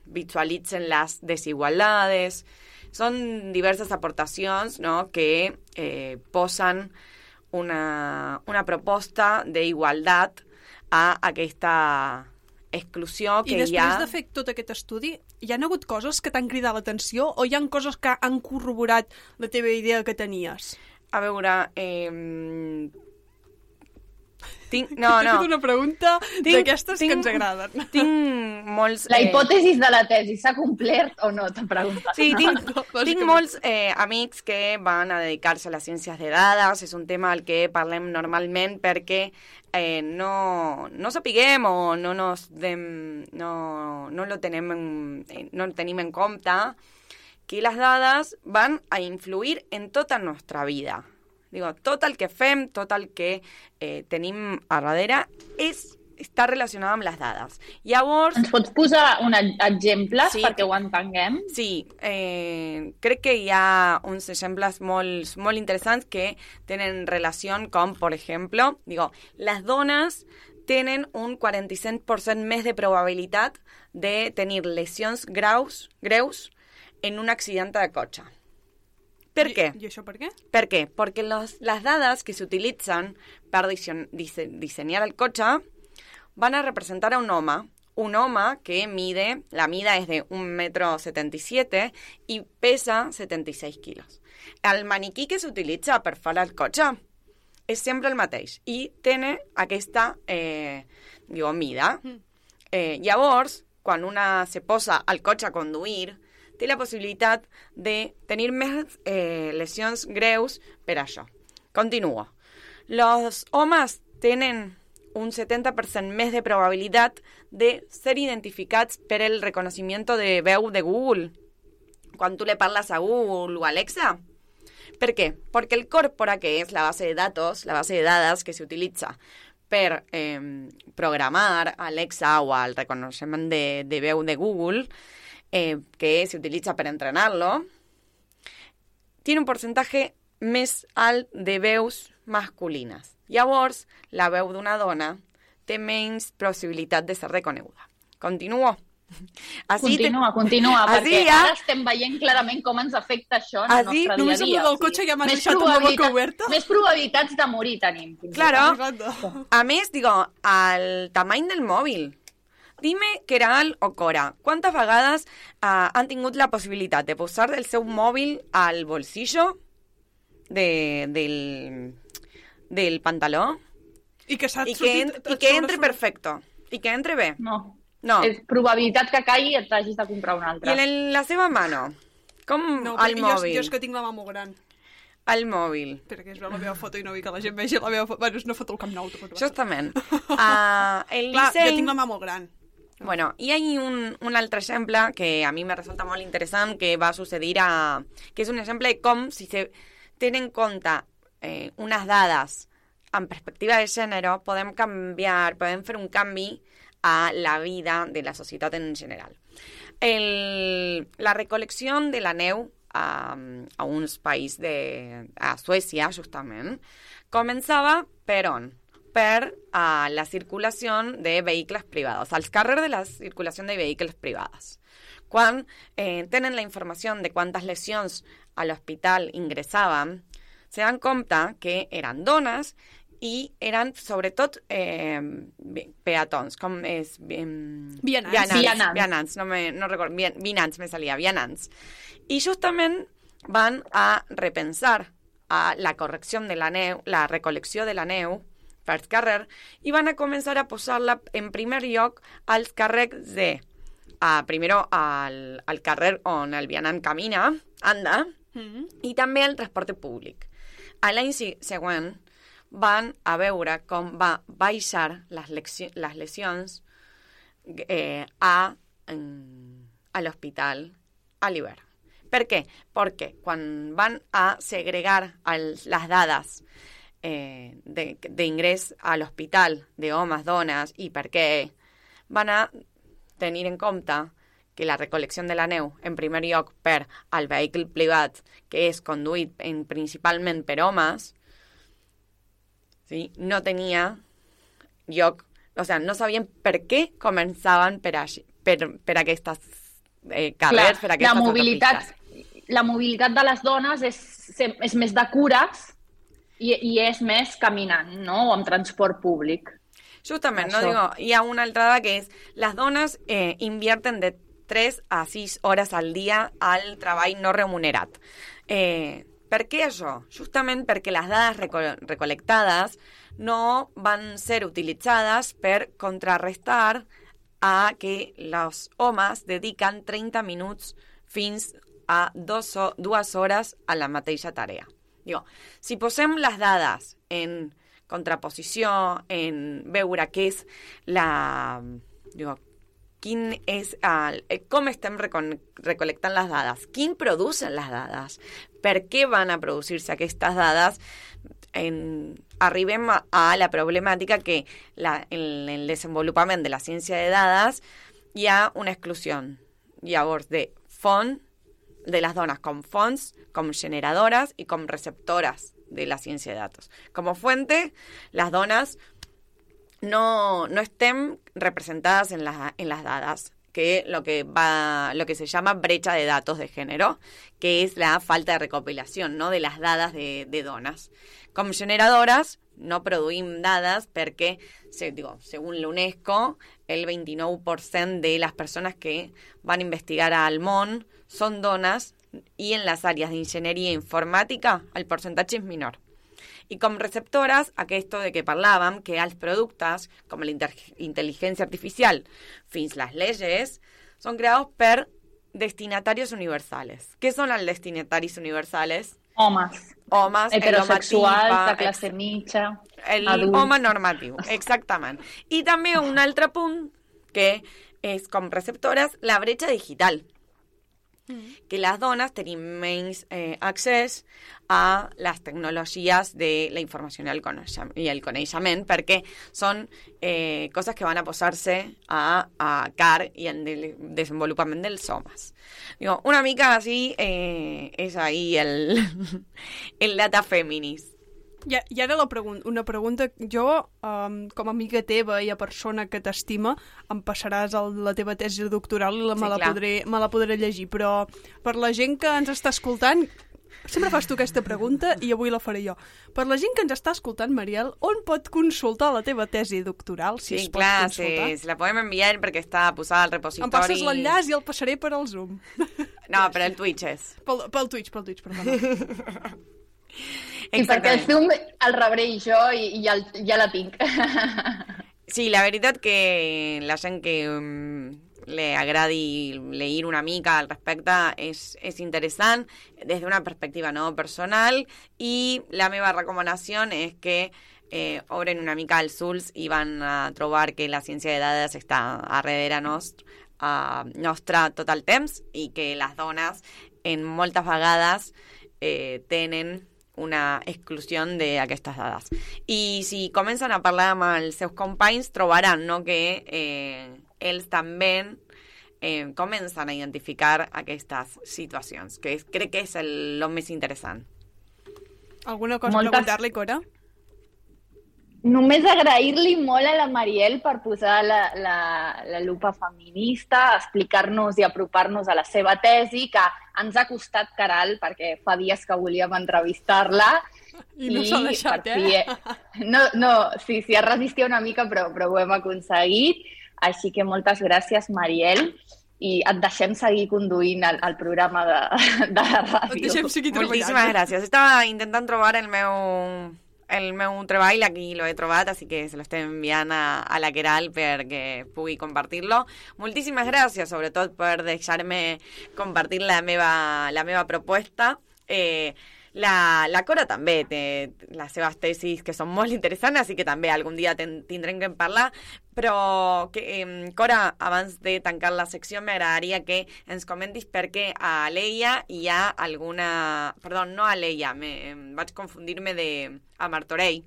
visualicen las desigualdades. Son diversas aportacions no, que eh, posen una, una proposta d'igualtat a aquesta exclusió que I després hi ha... de fer tot aquest estudi, hi han hagut coses que t'han cridat l'atenció o hi han coses que han corroborat la teva idea que tenies? A veure, eh, tinc... No, T'he no. fet una pregunta d'aquestes que ens agraden. Tinc molts... La eh, hipòtesi de la tesi s'ha complert o no, t'ha preguntat. Sí, tinc, tinc molts eh, amics que van a dedicar-se a les ciències de dades, és un tema al que parlem normalment perquè eh, no, no sapiguem o no, nos dem, no, no, lo tenem en, eh, no lo tenim en compte que les dades van a influir en tota nostra vida. Digo, tot el que fem, tot el que eh, tenim a darrere és està relacionat amb les dades. Llavors... Ens pots posar un e- exemples Sí. perquè ho entenguem? Sí, eh, crec que hi ha uns exemples molt, molt interessants que tenen relació com, per exemple, digo, les dones tenen un 45% més de probabilitat de tenir lesions graus, greus en un accident de cotxe. Per I, què? I això per què? Per què? Perquè los, les dades que s'utilitzen per dise- dise- dissenyar el cotxe van a representar a un home, un home que mide, la mida es de 1,77 m i pesa 76 quilos. El maniquí que s'utilitza per fer el cotxe és sempre el mateix i té aquesta eh, digo, mida. Eh, llavors, quan una se posa al cotxe a conduir, la possibilitat de tenir més eh, lesions greus per això. Continuo. Los homes tenen un 70% més de probabilitat de ser identificats per el reconeixement de veu de Google. Quan tu le parles a Google o Alexa, ¿Por qué? Porque el Corpora, que es la base de datos, la base de datos que se utiliza per eh, programar Alexa o al reconocimiento de, de de Google, eh, que se utiliza para entrenarlo, tiene un porcentaje més alt de veus masculines. Llavors, la veu d'una dona té menys possibilitat de ser reconeguda. Continuo. Així te- continua, continua, Així perquè ja- ara estem veient clarament com ens afecta això en Ah, el nostre Només dia a dia. lo del cotxe ja Més deixat la boca oberta. Més probabilitats de morir tenim. Claro. A més, digo, el tamany del mòbil. Dime, Keral o Cora, quantes vegades uh, han tingut la possibilitat de posar el seu mòbil al bolsillo de, del, del pantaló I que s'ha i que, en, i que sobre- entre perfecto i que entre bé? No. No. És probabilitat que caigui i et hagis de comprar un I altre. en el- la seva mano? Com No, al perquè jo, mòbil? jo és que tinc la mà molt gran. Al mòbil. Perquè es veu la meva foto i no vull que la gent vegi la meva foto. Bueno, és una foto al Camp Nou. Justament. Uh, el Clar, disseny... jo tinc la mà molt gran. Bueno, i hi ha un, un altre que a mi me resulta molt interessant que va succeir a... que és un exemple de com si se tenen en compte eh, unes dades en perspectiva de gènere, podem canviar, podem fer un canvi a la vida de la societat en general. La recol·lecció de la neu a, a uns països de... a Suècia, justament, començava per? Per a la circulació de vehicles privats, als carrers de la circulació de vehicles privats. Quan eh, tenen la informació de quantes lesions a l'hospital ingressaven, se dan compte que eren dones i eren sobretot eh, vi- peatons, com és... Eh, Vianants. Vianants, Vianants. vianants, no, me, no recordo, vi- vinants me salia, vianants. I justament van a repensar a la correcció de la neu, la recolecció de la neu per carrer i van a començar a posar-la en primer lloc als càrrecs de a, primero al, al carrer on el vianant camina, anda, Mm. i també al transport públic. A l'any següent van a veure com va baixar les, lecci- les lesions eh, a, en- a l'hospital a l'hivern. Per què? Perquè quan van a segregar els, les dades eh, de- d'ingrés a l'hospital de homes, dones i per què van a tenir en compte que la recolecció de la neu, en primer lloc per al vehicle privat, que és conduït en, principalment per homes, sí, no tenia lloc, o sea, no sabien per què començaven per, així, per, per aquestes eh, carrers, per la aquestes mobilitat, autopistes. la mobilitat de les dones és, és més de cures i, i és més caminant, no? O amb transport públic. Justament, no Això. digo, hi ha una altra dada que és les dones eh, invierten de 3 a 6 hores al dia al treball no remunerat. Eh, per què això? Justament perquè les dades reco recolectades no van ser utilitzades per contrarrestar a que els homes dediquen 30 minuts fins a dos, ho- dues hores a la mateixa tarea. Digo, si posem les dades en contraposició, en veure què és la, digo, quin és el, eh, com estem recon, recolectant les dades, quin producen les dades, per què van a producir-se aquestes dades, en, arribem a, a la problemàtica que la, en el desenvolupament de la ciència de dades hi ha una exclusió, llavors, de font de les dones com fonts, com generadores i com receptores de la ciència de datos. Com fuente, les dones no, no estem representadas en, la, en las dadas que lo que va lo que se llama brecha de datos de género, que es la falta de recopilación ¿no? de las dadas de, de dones. Com generadores no produïm dades perquè, se, digo, según la UNESCO, el 29% de las personas que van a investigar al món son dones i en les àrees d'enginyeria informàtica el percentatge és menor. I com receptores, aquest de que parlàvem, que els productes, com la intel·ligència artificial, fins les lleis, són creats per destinatarios universales. Què són els destinataris universals? Homes. Homes, Heterosexuals, de classe mitja, el adult. home normatiu, exactament. I també un altre punt que és com receptores la bretxa digital que les dones tenim menys eh, accés a les tecnologies de la informació i el coneixement, i el coneixement perquè són eh, coses que van a posar-se a, a car i en el desenvolupament dels homes. Digo, una mica així eh, és ahí el, el data feminis. I, I ara la pregun una pregunta. Jo, um, com a amiga teva i a persona que t'estima, em passaràs el, la teva tesi doctoral i la, Sí, me, la clar. podré, me la podré llegir, però per la gent que ens està escoltant, sempre fas tu aquesta pregunta i avui la faré jo. Per la gent que ens està escoltant, Mariel, on pot consultar la teva tesi doctoral, si Sí, es pot clar, consultar? sí, la podem enviar perquè està posada al repositori. Em passes l'enllaç i el passaré per al Zoom. No, però el Twitch és. Pel, pel Twitch, pel Twitch, perdona. Sí, perquè el Zoom el rebré jo i, i el- ja la tinc. Sí, la veritat que la gent que um, le agradi leir una mica al respecte és, és interessant des d'una perspectiva no personal. I la meva recomanació és que eh, obren una mica els ulls i van a trobar que la ciència de dades està darrere nostre, uh, nostra tot el temps i que les dones en moltes vegades eh, tenen una exclusió d'aquestes dades. I si comencen a parlar amb els seus companys, trobaran no, que eh, ells també eh, comencen a identificar aquestes situacions, que és, crec que és el, el més interessant. Alguna cosa Moltes- a preguntar-li, Cora? Només agrair-li molt a la Mariel per posar la, la, la lupa feminista, explicar-nos i apropar-nos a la seva tesi, que ens ha costat caral, perquè fa dies que volíem entrevistar-la. I no s'ha deixat, per eh? fi- No, no, sí, sí, es resistia una mica, però, però ho hem aconseguit. Així que moltes gràcies, Mariel, i et deixem seguir conduint el, el programa de, de la ràdio. Moltíssimes gràcies. Estava intentant trobar el meu el meu treball aquí lo he trobat, així que se lo estem enviant a, a la Queral perquè pugui compartir-lo. Moltíssimes gràcies, sobretot, per deixar-me compartir la meva, la meva proposta. Eh, la, la Cora també té les seves tesis que són molt interessants, així que també algun dia ten, tindrem que parlar, però que, eh, Cora, abans de tancar la secció, m'agradaria que ens comentis per què a Leia hi ha alguna... Perdó, no a Leia, me, em vaig confundir-me de... a Martorell.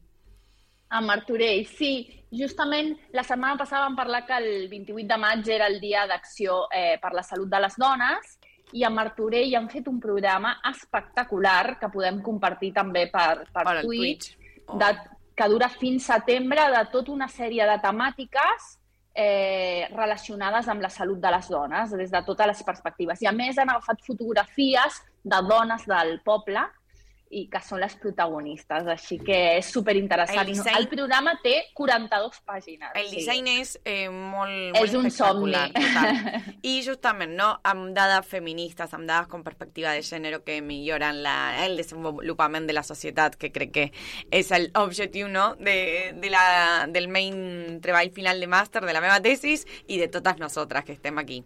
A Martorell, sí. Justament la setmana passada vam parlar que el 28 de maig era el dia d'acció eh, per la salut de les dones i a Martorell han fet un programa espectacular que podem compartir també per, per Twitch, Twitch. de, que dura fins setembre de tota una sèrie de temàtiques eh, relacionades amb la salut de les dones, des de totes les perspectives. I a més han agafat fotografies de dones del poble i que són les protagonistes, així que és superinteressant. El disseny- El programa té 42 pàgines. El sí. disseny és eh, molt, És molt un espectacular, somni. total. I justament, no, amb dades feministes, amb dades con perspectiva de gènere que milloren la, el desenvolupament de la societat, que crec que és l'objectiu no, de, de la, del main treball final de màster de la meva tesis i de totes nosaltres que estem aquí.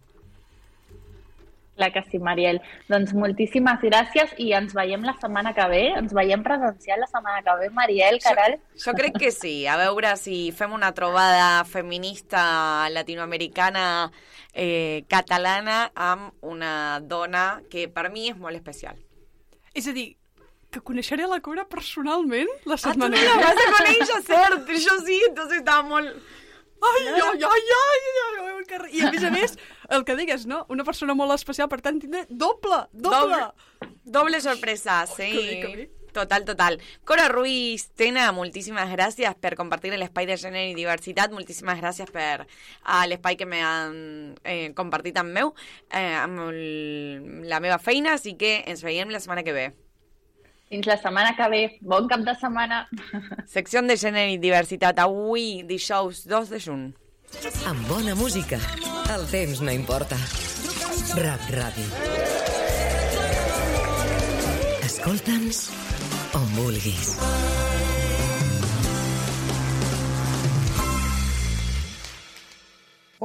Clar que sí, Mariel. Doncs moltíssimes gràcies i ens veiem la setmana que ve. Ens veiem presencial la setmana que ve, Mariel, Caral. Jo crec que sí. A veure si fem una trobada feminista latinoamericana eh, catalana amb una dona que per mi és molt especial. És a dir, que coneixeré la Cora personalment la Ah, tu setmana no la vas a conèixer, cert? Jo sí, entonces estava molt... Ai, ai, ai, ai, ai, ai, ri- I a més a més, el que digues, no? Una persona molt especial, per tant, tindré doble, doble. Doble, doble sorpresa, sí. Que bé, que bé. Total, total. Cora Ruiz, Tena, moltíssimes gràcies per compartir l'espai de gènere i diversitat, moltíssimes gràcies per a l'espai que m'han eh, compartit amb meu, eh, amb el, la meva feina, així que ens veiem la setmana que ve. Fins la setmana que ve. Bon cap de setmana. Secció de gènere i diversitat, avui, dijous 2 de juny. Amb bona música, el temps no importa. Rap Ràdio. Escolta'ns on vulguis.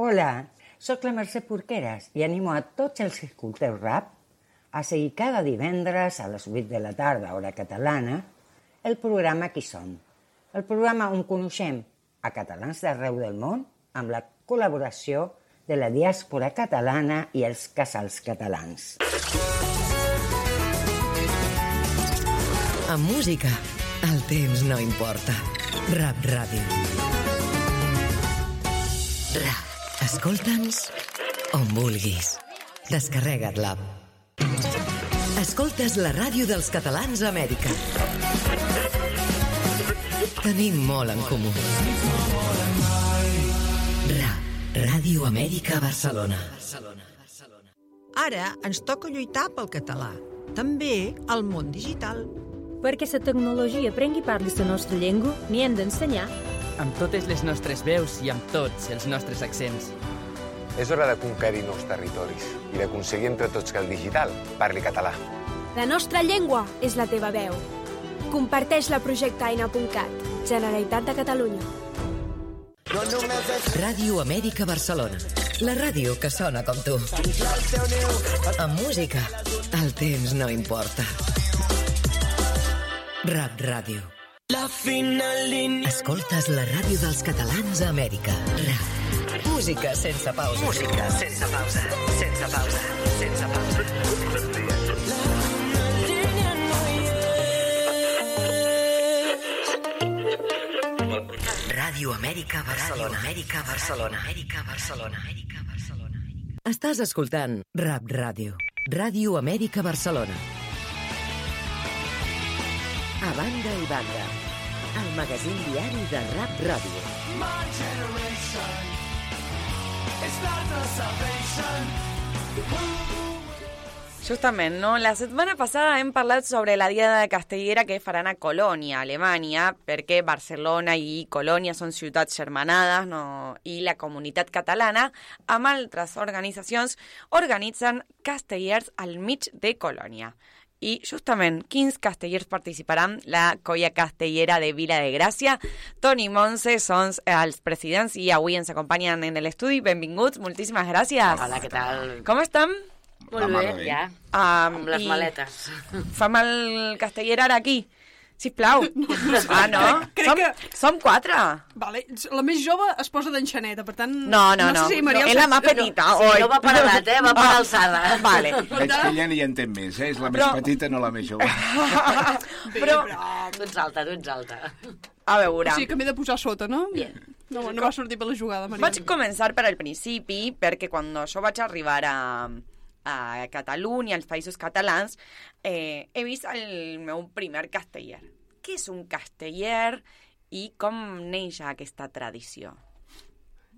Hola, sóc la Mercè Porqueres i animo a tots els que escolteu rap a seguir cada divendres a les 8 de la tarda, hora catalana, el programa Qui som? El programa on coneixem a catalans d'arreu del món amb la col·laboració de la diàspora catalana i els casals catalans. Amb música, el temps no importa. Rap Ràdio. Rap. Escolta'ns on vulguis. Descarrega't l'app. Escoltes la ràdio dels catalans a Amèrica. Tenim molt en comú. Ra, Ràdio Amèrica Barcelona. Ara ens toca lluitar pel català, també al món digital. Perquè la tecnologia prengui part de la nostra llengua, n'hi hem d'ensenyar. amb totes les nostres veus i amb tots els nostres accents. És hora de conquerir nous territoris i d'aconseguir entre tots que el digital parli català. La nostra llengua és la teva veu. Comparteix-la a projectaina.cat. Generalitat de Catalunya. Ràdio Amèrica Barcelona. La ràdio que sona com tu. Amb música, el temps no importa. Rap Ràdio. La final. Escoltes la ràdio dels catalans a Amèrica. Rap. Música sense pausa. Música sense pausa. Sense pausa. Sense pausa. Ràdio Amèrica Barcelona. Amèrica Barcelona. Amèrica Barcelona. Amèrica Barcelona. Estàs escoltant Rap Ràdio. Ràdio Amèrica Barcelona. A banda i banda. El magazín diari de Rap Ràdio. My generation. It's not the salvation. Justament, no? La setmana passada hem parlat sobre la Diada Castellera que faran a Colònia, Alemanya, perquè Barcelona i Colònia són ciutats germanades no? i la comunitat catalana, amb altres organitzacions, organitzen castellers al mig de Colònia. I justament, quins castellers participaran? La colla castellera de Vila de Gràcia. Toni Montse són els presidents i avui ens acompanyen en l'estudi. Benvinguts, moltíssimes gràcies. Hola, què tal? Com estem? Molt bé, ja. Um, Amb les maletes. Fem el casteller ara aquí. Sisplau. Ah, no? Crec som, que- som quatre. Vale, la més jove es posa d'enxaneta, per tant... No, no, no. sé si Mariel... No, és la más petita, Sí, oi. no va per edat, eh? Va per Ah, alçada. Vale. Veig que ella n'hi entén més, eh? És la més Però- petita, no la més jove. Però... Tu ets alta, tu ets alta. A veure... O sigui que m'he de posar sota, no? Bien. No, no va sortir per la jugada, Mariel. Vaig començar per al principi, perquè quan jo vaig arribar a, a Catalunya, als països catalans, eh, he vist el meu primer casteller. Què és un casteller i com neix aquesta tradició?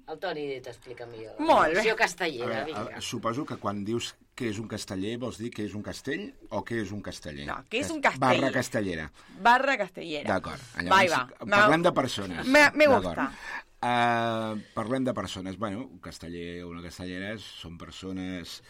El Toni t'explica millor. Molt bé. A castellera, veure, vinga. a- suposo que quan dius que és un casteller, vols dir que és un castell o que és un casteller? No, que és un castell. Barra castellera. Barra castellera. D'acord. Va, i va. Parlem de persones. Me, gusta. Uh, parlem de persones. Bueno, un casteller o una castellera són persones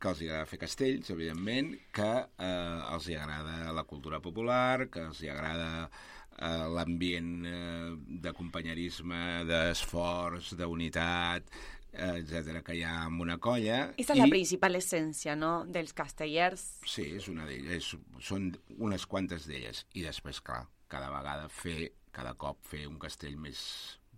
que els agrada fer castells, evidentment, que eh, els hi agrada la cultura popular, que els hi agrada eh, l'ambient eh, de companyerisme, d'esforç, d'unitat, eh, etc que hi ha en una colla. Esa es la principal esencia, ¿no? Dels castellers. Sí, és una d'elles, són unes quantes d'elles. I després, clar, cada vegada fer, cada cop fer un castell més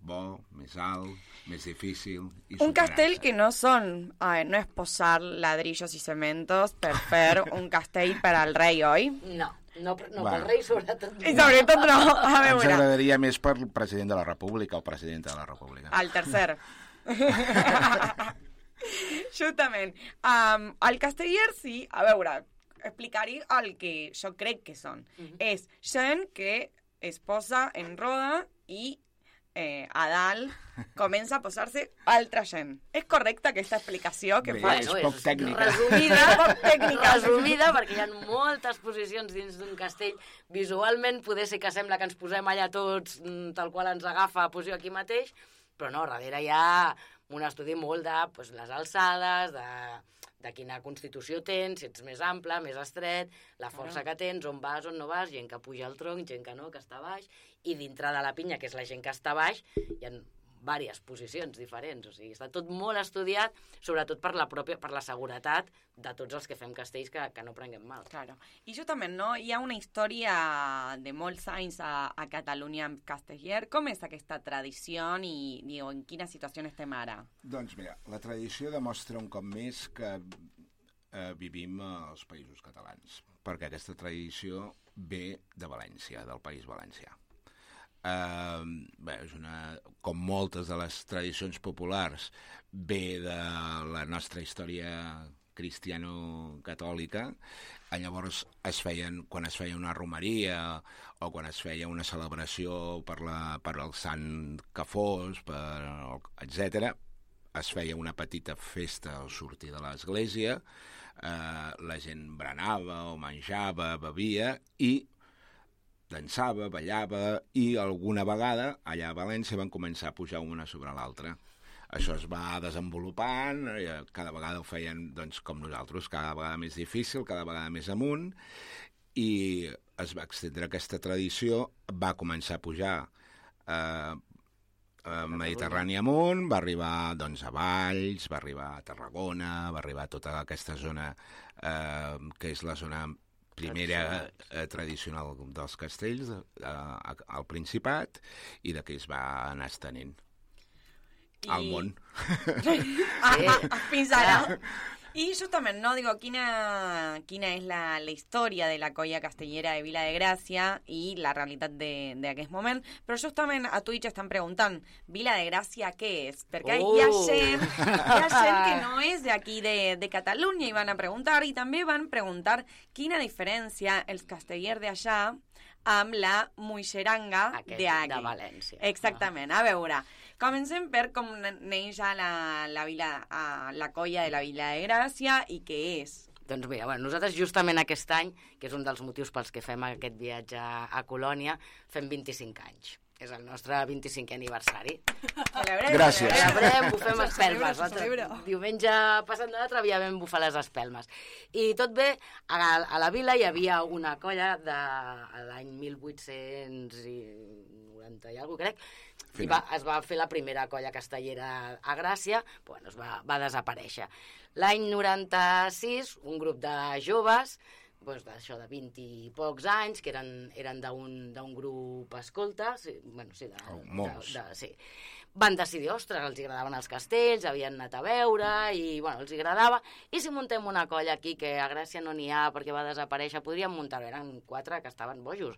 bo, més alt, més difícil i Un castell que no son, a ver, no es posar ladrillos y cementos per fer un castell per al rei, oi? No, no, no Va. pel rei sobretot. I sobretot no, a Ens veure, agradaria més per el president de la República o presidenta de la República. al tercer. Justament. Um, el casteller, sí, a veure, explicar-hi el que jo crec que són. És gent que es posa en roda i eh, a dalt comença a posar-se altra gent. És correcta aquesta explicació que Bé, faig? és poc tècnica. Resumida, Poc tècnica. resumida, perquè hi ha moltes posicions dins d'un castell. Visualment poder ser que sembla que ens posem allà tots mm, tal qual ens agafa a posició aquí mateix, però no, darrere hi ha un estudi molt de pues, les alçades, de, de quina constitució tens, si ets més ample, més estret, la força que tens, on vas, on no vas, gent que puja al tronc, gent que no, que està baix, i dintre de la pinya, que és la gent que està baix, hi ha diverses posicions diferents, o sigui, està tot molt estudiat, sobretot per la pròpia, per la seguretat de tots els que fem castells que, que no prenguem mal. Claro. I justament, no? Hi ha una història de molts anys a, a Catalunya amb Casteller. Com és aquesta tradició i, i en quina situació estem ara? Doncs mira, la tradició demostra un cop més que eh, vivim als països catalans, perquè aquesta tradició ve de València, del País Valencià. Uh, bé, és una, com moltes de les tradicions populars, ve de la nostra història cristiano-catòlica, eh, llavors es feien, quan es feia una romeria o quan es feia una celebració per, la, per el sant que fos, per, etc es feia una petita festa al sortir de l'església, eh, la gent berenava o menjava, bevia i dansava, ballava i alguna vegada allà a València van començar a pujar una sobre l'altra. Això es va desenvolupant, eh, cada vegada ho feien doncs, com nosaltres, cada vegada més difícil, cada vegada més amunt, i es va extendre aquesta tradició, va començar a pujar eh, eh, Mediterrani amunt, va arribar doncs, a Valls, va arribar a Tarragona, va arribar a tota aquesta zona eh, que és la zona primera eh, tradicional dels castells eh, al Principat i de què es va anar estenent al món. Ah, fins ara. I justament, no, digo, quina, quina és la, la història de la colla castellera de Vila de Gràcia i la realitat de- d'aquest moment, però justament a Twitch estan preguntant Vila de Gràcia què és? Perquè Oh. hi ha gent, hi ha gent que no és d'aquí de, de Catalunya i van a preguntar, i també van preguntar quina diferència els castellers d'allà amb la muixeranga Aquest d'aquí. de València. Exactament. A veure, comencem per com ne- neix ja la, la, vila, a, la colla de la Vila de Gràcia i què és. Doncs mira, bueno, nosaltres justament aquest any, que és un dels motius pels que fem aquest viatge a, a Colònia, fem 25 anys. És el nostre 25è aniversari. Celebrem, Gràcies. Celebrem, bufem espelmes. celebra. Diumenge passat de l'altre havia vam bufar les espelmes. I tot bé, a, a la vila hi havia una colla de a l'any 1890 i alguna crec, i va, es va fer la primera colla castellera a Gràcia, bueno, es va, va desaparèixer. L'any 96, un grup de joves, doncs d'això de 20 i pocs anys, que eren, eren d'un d'un grup escolta, sí, bueno, sí, de, Oh, molts. de, de, sí. van decidir, ostres, els agradaven els castells, havien anat a veure i, bueno, els agradava. I si muntem una colla aquí, que a Gràcia no n'hi ha perquè va desaparèixer, podríem muntar Eren quatre que estaven bojos.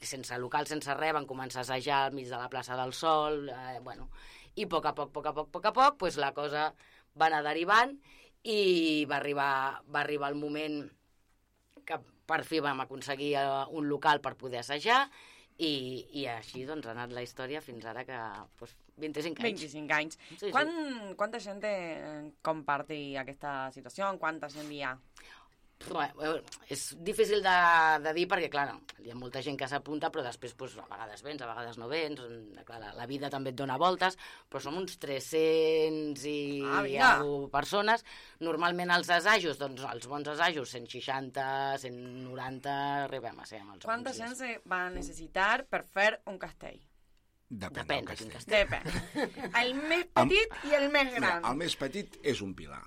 Sense local, sense res, van començar a assajar al mig de la plaça del Sol, eh, bueno, i a poc a poc, poc a poc, poc a poc, pues la cosa va anar derivant i va arribar, va arribar el moment que per fi vam aconseguir eh, un local per poder assajar i, i així doncs, ha anat la història fins ara que pues, 25 anys. 25 anys. Sí, sí. Quan, quanta gent eh, comparti aquesta situació? Quanta gent hi ha? Bueno, és difícil de, de dir perquè, clar, no, hi ha molta gent que s'apunta, però després pues, a vegades vens, a vegades no vens, mm, clar, la, la vida també et dona voltes, però som uns 300 i, Ah, i persones. Normalment els assajos, doncs els bons assajos, 160, 190, arribem a ser amb els Quanta gent se va necessitar per fer un castell? Depèn, Depèn del de quin castell. Depèn. El més Am- petit i el més gran. el més petit és un pilar.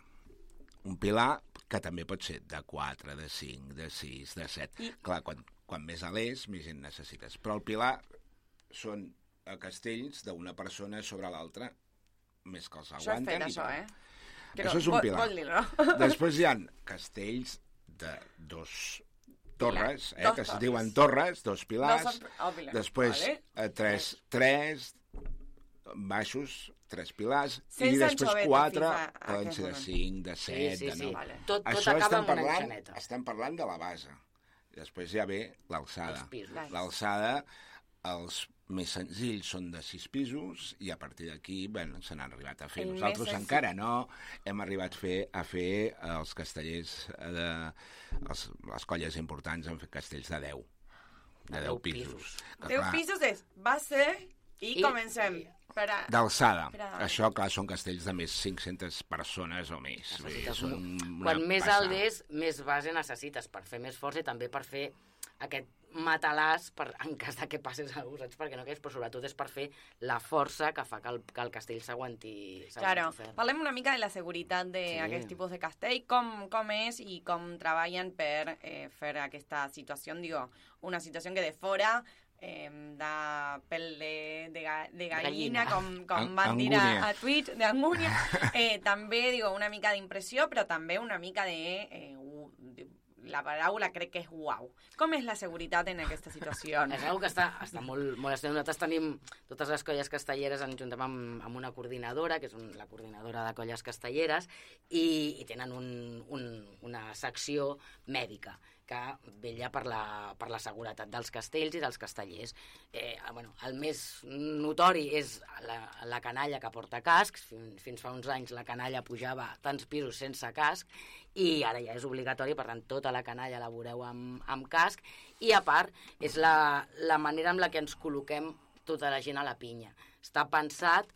Un pilar que també pot ser de 4, de 5, de 6, de 7. I- Clar, quan, quan més alt és, més gent necessites. Però el pilar són eh, castells d'una persona sobre l'altra, més que els Això és aguanten. fet, i això, eh? Això no- és un vol- pilar. vol dir-ho. Després hi ha castells de dos torres, eh, Dos que es torres. diuen torres, dos pilars, Dos després vale. eh, tres, tres baixos, tres pilars, i Sense després anxoveta quatre fins a- a poden ser de. 5, de 7, sí, de sí. 9. Vale. Tot- tot Això acaba estem amb una parlant, enxaneta. estem parlant de la base. Després ja ve l'alçada. L'alçada, els més senzills són de 6 pisos i a partir d'aquí bueno, se n'han arribat a fer. El Nosaltres senzill- encara no hem arribat a fer, a fer eh, els castellers eh, de... Els, les colles importants han fet castells de 10 de 10 pisos. Que, 10 clar, pisos és base i, I- comencem. Per a... D'alçada. per a- Això, clar, són castells de més 500 persones o més. Necessites són una Quan més passada. alt és, més base necessites per fer més força i també per fer aquest matalàs per, en cas de que passes alguna cosa, saps? Perquè no quedis, però sobretot és per fer la força que fa que el, que el castell s'aguanti Claro, parlem una mica de la seguretat d'aquest Sí. tipus de castell, com, com és i com treballen per eh, fer aquesta situació, digo, una situació que de fora eh, de pèl de, de, ga- de gallina, Gallina. com, com An- van dir a, a Twitch, d'angúnia, eh, també, digo, una mica d'impressió, però també una mica de... Eh, u- de la paraula crec que és uau. Com és la seguretat en aquesta situació? És una que està, està molt, molt estret. Nosaltres tenim totes les colles castelleres, ens juntem amb, amb una coordinadora, que és un, la coordinadora de colles castelleres, i, i tenen un, un, una secció mèdica que vella per la, per la seguretat dels castells i dels castellers. Eh, bueno, el més notori és la, la canalla que porta cascs. Fins, fins fa uns anys la canalla pujava tants pisos sense casc i ara ja és obligatori, per tant, tota la canalla la veureu amb, amb casc i a part és la, la manera amb la que ens col·loquem tota la gent a la pinya. Està pensat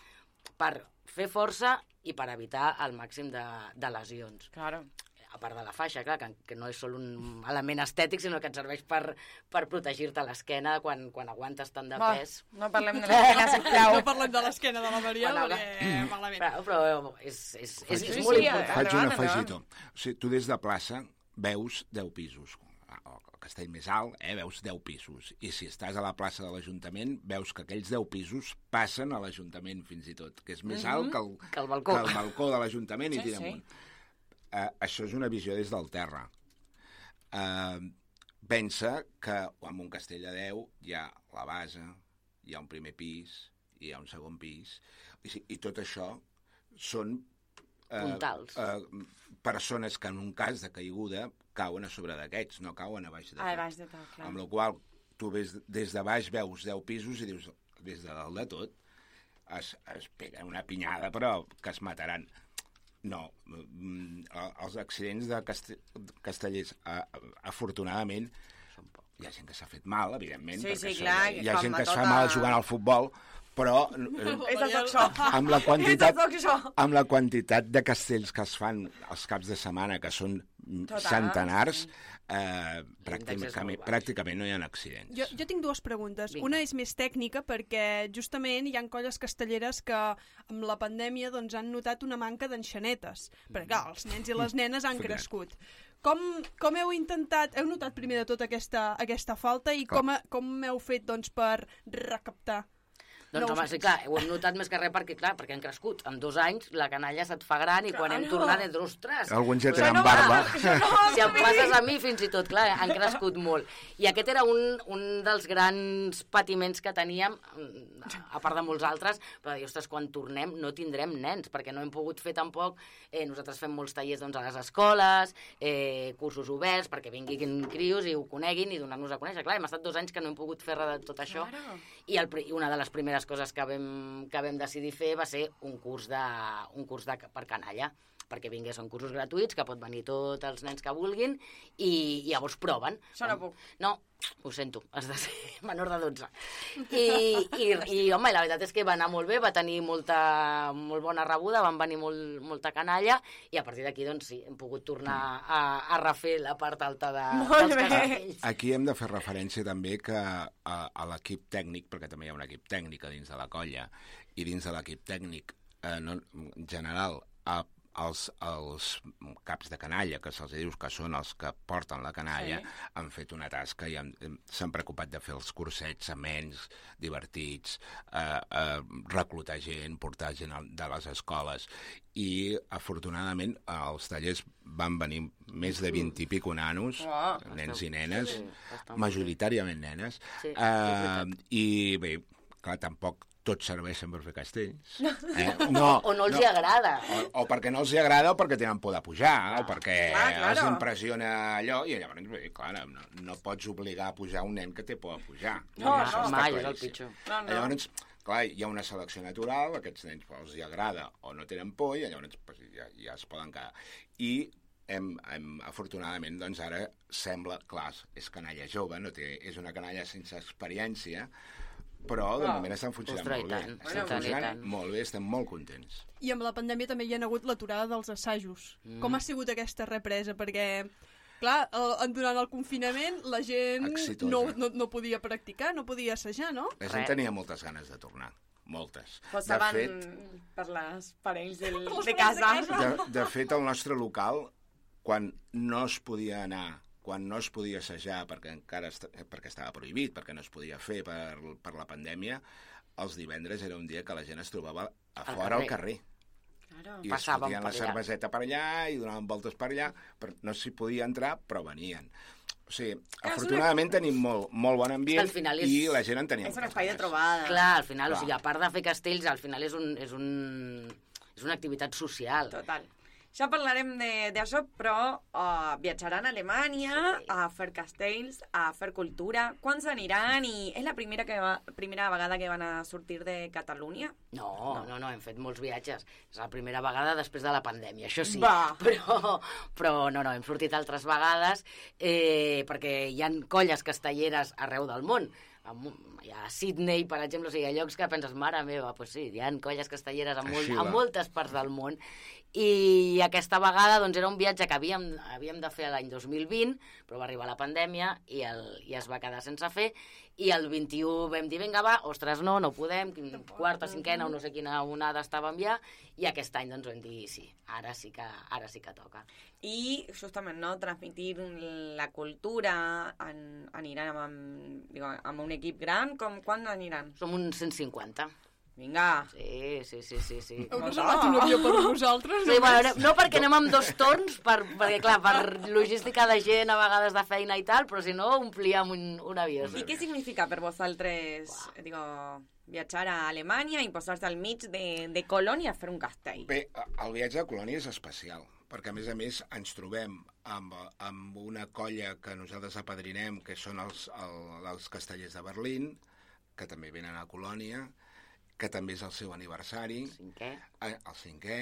per fer força i per evitar el màxim de, de lesions. Claro. A part de la faixa, clar, que, que no és sol un element estètic, sinó que et serveix per, per protegir-te l'esquena quan, quan aguantes tant de Va, pes. no parlem de l'esquena, sisplau. No parlem de l'esquena de la Maria, Bueno, perquè malament. Però, però és, és, és, és molt sí, important. Faig un afegitó. O sigui, tu des de plaça veus 10 pisos. El castell més alt, eh, veus 10 pisos. I si estàs a la plaça de l'Ajuntament, veus que aquells 10 pisos passen a l'Ajuntament, fins i tot, que és més alt que el, Que el balcó. que el balcó de l'Ajuntament i Sí, tira sí. amunt. Eh, això és una visió des del terra. Eh, pensa que amb un castell de 10 hi ha la base, hi ha un primer pis, hi ha un segon pis, i, i tot això són Puntals. eh, persones que en un cas de caiguda cauen a sobre d'aquests, no cauen a baix de Ah, tot. baix de tot, clar. Amb la qual tu ves, des de baix veus 10 pisos i dius, des de dalt de tot, es, es peguen una pinyada, però que es mataran. No, mm, els accidents de cast castellers, afortunadament, hi ha gent que s'ha fet mal, evidentment, Sí, perquè sí, clar, hi ha gent que es fa tota- mal jugant al futbol, però eh, amb la quantitat, amb la quantitat de castells que es fan els caps de setmana, que són Total, centenars, eh, pràcticament, pràcticament no hi ha accidents. Jo, jo tinc dues preguntes. Vinga. Una és més tècnica perquè justament hi han colles castelleres que amb la pandèmia doncs, han notat una manca d'enxanetes. Perquè clar, els nens i les nenes han crescut. Com, com heu intentat, heu notat primer de tot aquesta, aquesta falta i com, com heu fet doncs, per recaptar Doncs nous home, sí, clar, ho hem notat més que res perquè, clar, perquè han crescut. En dos anys la canalla se't fa gran i quan hem tornat hem dit, ostres... Alguns ja tenen no barba. no si em passes a mi fins i tot, clar, han crescut molt. I aquest era un, un dels grans patiments que teníem, a part de molts altres, però dir, ostres, quan tornem no tindrem nens, perquè no hem pogut fer tampoc... Eh, nosaltres fem molts tallers doncs, a les escoles, eh, cursos oberts, perquè vinguin crios i ho coneguin i donar-nos a conèixer. Clar, hem estat dos anys que no hem pogut fer res de tot això. Claro. I, el, i una de les primeres coses que vam, que vam decidir fer va ser un curs, de, un curs de, per canalla perquè vingués, són cursos gratuïts, que pot venir tots els nens que vulguin, i, i llavors proven. Això no puc. No, ho sento, has de ser menor de 12. I, i, i home, la veritat és que va anar molt bé, va tenir molta, molt bona rebuda, van venir molt, molta canalla, i a partir d'aquí, doncs sí, hem pogut tornar a, a refer la part alta de, dels castells. Aquí hem de fer referència també que a, a l'equip tècnic, perquè també hi ha un equip tècnic a dins de la colla, i dins de l'equip tècnic eh, no, en general, a, els, els caps de canalla, que se'ls dius que són els que porten la canalla, sí. han fet una tasca i han- s'han preocupat de fer els cursets amens, divertits, eh, eh, reclutar gent, portar gent de les escoles. I afortunadament als tallers van venir més de 20 i pico nanos, Ah, nens i nenes, sí, majoritàriament nenes, Sí, eh, i bé, clar, tampoc tots serveixen per fer castells. No. Eh? O no els hi agrada. O, o perquè no els hi agrada o perquè tenen por de pujar, o perquè clar, claro. els impressiona allò, i llavors, bé, clar, no, no pots obligar a pujar un nen que té por a pujar. No, no, està mai, és el claríssim. pitjor. No, no. Llavors, clar, hi ha una selecció natural, aquests nens pues, els hi agrada o no tenen por, i llavors pues, ja, ja es poden quedar. I hem, hem, afortunadament, doncs ara sembla, clar, és canalla jove, no té, és una canalla sense experiència, però de Ah. moment estan funcionant Ostres, molt bé. Estan i funcionant molt bé, estem molt contents. I amb la pandèmia també hi ha hagut l'aturada dels assajos. Mm. Com ha sigut aquesta represa? Perquè, clar, el, durant el confinament la gent Exitosa. no, no, no podia practicar, no podia assajar, no? La gent tenia moltes ganes de tornar, moltes. De Posaven fet, per les parells del, de de casa. de, de fet, el nostre local, quan no es podia anar, quan no es podia assajar perquè encara est perquè estava prohibit, perquè no es podia fer per, per la pandèmia, els divendres era un dia que la gent es trobava a Al fora al carrer. carrer. Claro. I es Passàvem fotien la per allà. cerveseta per allà i donaven voltes per allà, però no s'hi podia entrar, però venien. O sigui, una- afortunadament tenim molt, molt bon ambient Al final és- i la gent en tenia És un espai de trobada. Clar, al final, Clar. o sigui, a part de fer castells, al final és un... És un és una activitat social. Total. Ja parlarem de- d'això, però uh, viatjaran a Alemanya sí. a fer castells, a fer cultura. Quants aniran i és la primera, que va, primera vegada que van a sortir de Catalunya? No, no, no, hem fet molts viatges. És la primera vegada després de la pandèmia, això sí. Va. Però, però no, no, hem sortit altres vegades eh, perquè hi han colles castelleres arreu del món. Ha Sydney, per exemple, o sigui, hi ha llocs que penses, mare meva, doncs sí, hi ha colles castelleres a, molt, a moltes parts del món. I aquesta vegada doncs, era un viatge que havíem, havíem de fer l'any 2020, però va arribar la pandèmia i, el, i es va quedar sense fer. I el 21 vam dir, vinga, va, ostres, no, no podem, quin- quarta, cinquena o no sé quina onada estàvem ja, i aquest any doncs vam dir, sí, ara sí que, ara sí que toca. I justament no, transmitir la cultura en, aniran amb, amb, digo, amb un equip gran, com quan aniran? Som uns 150. Vinga. Sí, sí, sí, sí. sí. Heu reservat un avió per vosaltres? Sí, bueno, no, no perquè anem amb dos torns, per, perquè clar, per logística de gent, a vegades de feina i tal, però si no, omplíem un, un avió. I què significa per vosaltres, digo, viatjar a Alemanya i posar-se al mig de, de Colònia a fer un castell? Bé, el viatge a Colònia és especial, perquè a més a més ens trobem amb, amb una colla que nosaltres apadrinem, que són els, el, els castellers de Berlín, que també venen a Colònia, que també és el seu aniversari. Cinquè. Eh, el cinquè.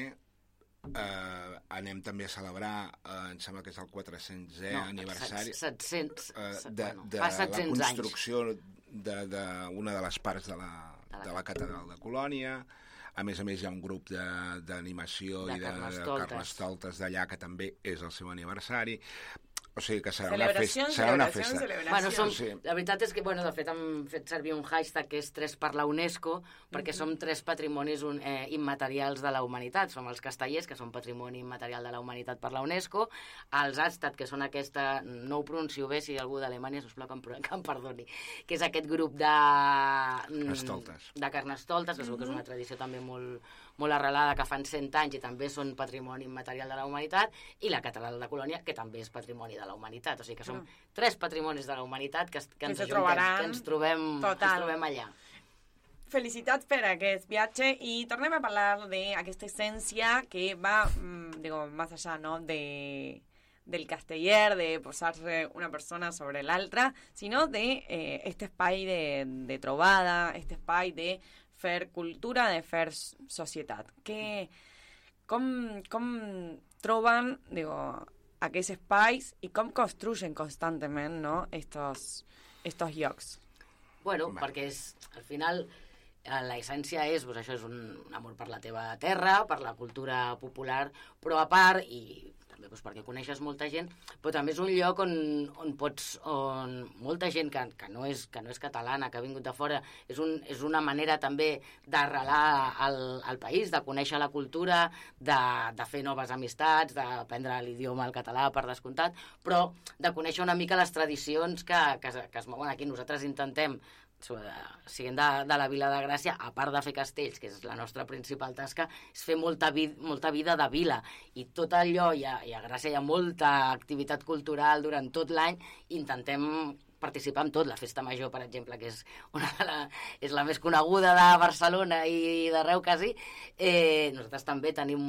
Eh, anem també a celebrar, eh, em sembla que és el 400è No, aniversari set- 700, eh, de, de fa la 700 anys. construcció d'una de, una de les parts de la, de la catedral de Colònia. A més a més, hi ha un grup de- d'animació De i de, de d'allà que també és el seu aniversari. O sigui que serà una festa. Serà una festa. Bueno, som, Sí. la veritat és que, bueno, de fet, hem fet servir un hashtag que és 3 per la UNESCO, perquè som tres patrimonis un, eh, immaterials de la humanitat. Som els castellers, que són patrimoni immaterial de la humanitat per la UNESCO, els Astat, que són aquesta, no ho pronuncio bé, si algú d'Alemanya, sisplau, que em, que em perdoni, que és aquest grup de... mm, Carnestoltes. De carnestoltes, que segur que és una tradició també molt, molt arrelada, que fan 100 anys i també són patrimoni immaterial de la humanitat, i la Catedral de Colònia, que també és patrimoni de la humanitat. O sigui que som Ah. tres patrimonis de la humanitat que, que Que ens se ajuntem, que ens trobem, que ens Total. trobem allà. Felicitats per aquest viatge i tornem a parlar d'aquesta essència que va, mm, digo, más allá, no?, de del casteller, de posar-se una persona sobre l'altra, sinó de eh, este espai de, de trobada, este espai de fer cultura, de fer societat. Que, com, com troben, digo, aquests espais i com construyen constantement, no?, estos, estos llocs. Bueno, perquè és, al final eh, la essència és, doncs això és un, un amor per la teva terra, per la cultura popular, però a part, i també doncs, perquè coneixes molta gent, però també és un lloc on, on pots, on molta gent que, que, no és, que no és catalana, que ha vingut de fora, és, un, és una manera també d'arrelar al, al país, de conèixer la cultura, de, de fer noves amistats, d'aprendre l'idioma, el català, per descomptat, però de conèixer una mica les tradicions que, que, que es mouen aquí. Nosaltres intentem sobre- siguent de, de la Vila de Gràcia, a part de fer castells, que és la nostra principal tasca, és fer molta, vid molta vida de vila. I tot allò, i a, i a Gràcia hi ha molta activitat cultural durant tot l'any, intentem participar en tot. La Festa Major, per exemple, que és, una de la, és la més coneguda de Barcelona i d'arreu quasi, eh, nosaltres també tenim,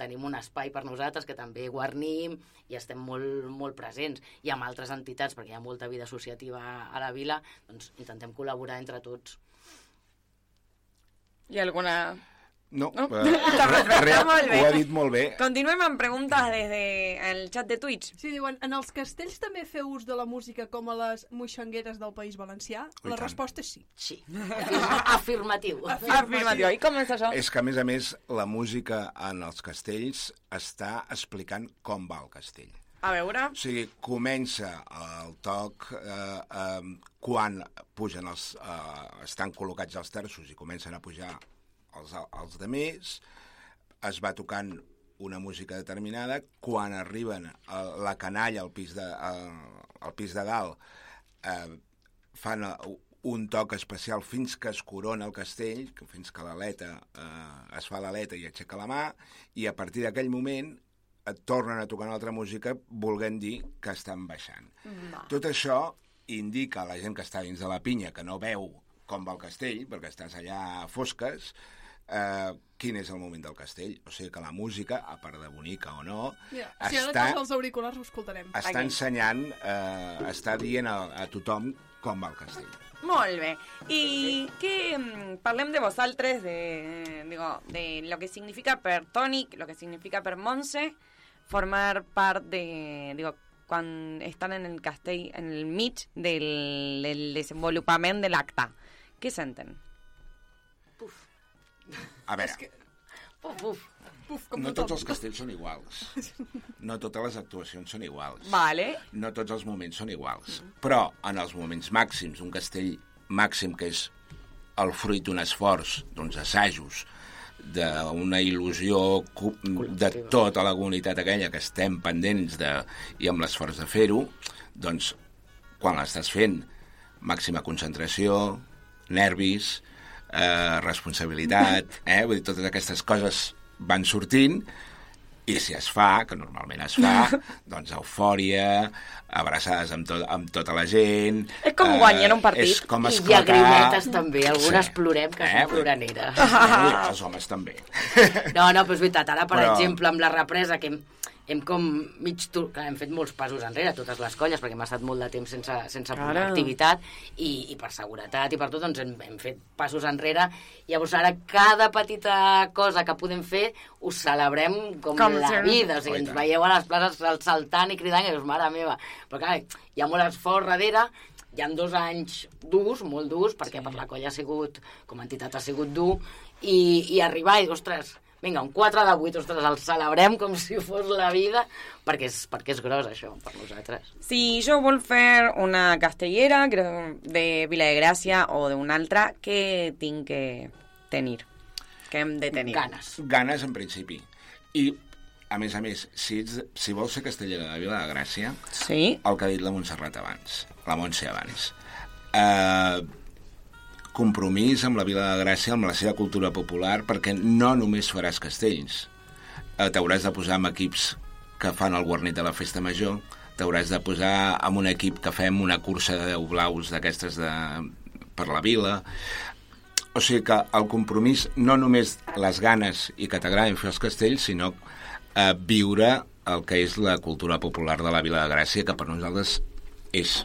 tenim un espai per nosaltres que també guarnim i estem molt, molt presents. I amb altres entitats, perquè hi ha molta vida associativa a la vila, doncs intentem col·laborar entre tots. Hi ha alguna... No, No? eh, molt bé. ho ha dit molt bé. Continuem amb preguntes des del xat de Twitch. Sí, diuen, en els castells també feu ús de la música com a les moixangueres del País Valencià? I la tant. resposta és sí. Sí. Afirmatiu. Afirmatiu. I com és això? És que, a més a més, la música en els castells està explicant com va el castell. A veure... O sigui, comença el toc eh, eh, quan pugen els... Eh, estan col·locats els terços i comencen a pujar els, els de més, es va tocant una música determinada, quan arriben a la canalla al pis de, a, al pis de dalt, eh, fan eh, un toc especial fins que es corona el castell, que fins que l'aleta eh, es fa l'aleta i aixeca la mà, i a partir d'aquell moment et tornen a tocar una altra música volent dir que estan baixant. Va. Tot això indica a la gent que està dins de la pinya, que no veu com va el castell, perquè estàs allà a fosques, eh, quin és el moment del castell. O sigui que la música, a part de bonica o no, Ja. Si ara està, tens els auriculars ho escoltarem. està ensenyant, eh, està dient a, a tothom com va el castell. Molt bé. I que mm, parlem de vosaltres, de, digo, de lo que significa per Toni, lo que significa per Monse, formar part de, digo, quan estan en el castell, en el mig del, del desenvolupament de l'acte. Què senten? A veure, Puf, puf. Puf, no tots els castells són iguals. No totes les actuacions són iguals. Vale. No tots els moments són iguals. Però en els moments màxims, un castell màxim que és el fruit d'un esforç, d'uns assajos, d'una il·lusió de tota la comunitat aquella que estem pendents de, i amb l'esforç de fer-ho, doncs quan l'estàs fent, màxima concentració, nervis, eh, responsabilitat, eh? Vull dir, totes aquestes coses van sortint i si es fa, que normalment es fa, doncs eufòria, abraçades amb, to amb tota la gent... eh, És com guanyar un partit. És com I esclatar... llagrimetes també, algunes Sí. plorem que Eh, són ploraneres. Eh, els homes també. No, no, però és veritat, ara, per Però- exemple, amb la represa, que hem, hem com mig... tur- Clar, hem fet molts passos enrere, totes les colles, perquè hem estat molt de temps sense, sense Ara. activitat, i, i per seguretat i per tot, doncs hem, hem fet passos enrere. Llavors ara cada petita cosa que podem fer ho celebrem com, Com la si- vida. O sigui, Oh, i ens veieu a les places saltant i cridant, i dius, mare meva. Però clar, hi ha molt esforç darrere, hi han dos anys durs, molt durs, perquè per la colla ha sigut, com a entitat ha sigut dur, i, i arribar i dir, ostres, vinga, un 4 de 8, ostres, el celebrem com si fos la vida, perquè és, perquè és gros això per nosaltres. Si jo vol fer una castellera de Vila de Gràcia o d'una altra, què tinc que tenir? Què hem de tenir? Ganes. Ganes, en principi. I, a més a més, si, ets, si vols ser castellera de Vila de Gràcia, sí? el que ha dit la Montserrat abans, la Montse abans, eh, compromís amb la Vila de Gràcia, amb la seva cultura popular, perquè no només faràs castells, eh, t'hauràs de posar amb equips que fan el guarnit de la festa major, t'hauràs de posar amb un equip que fem una cursa de 10 blaus d'aquestes de, per la vila, o sigui que el compromís, no només les ganes i que t'agraden fer els castells, sinó eh, viure el que és la cultura popular de la Vila de Gràcia, que per nosaltres és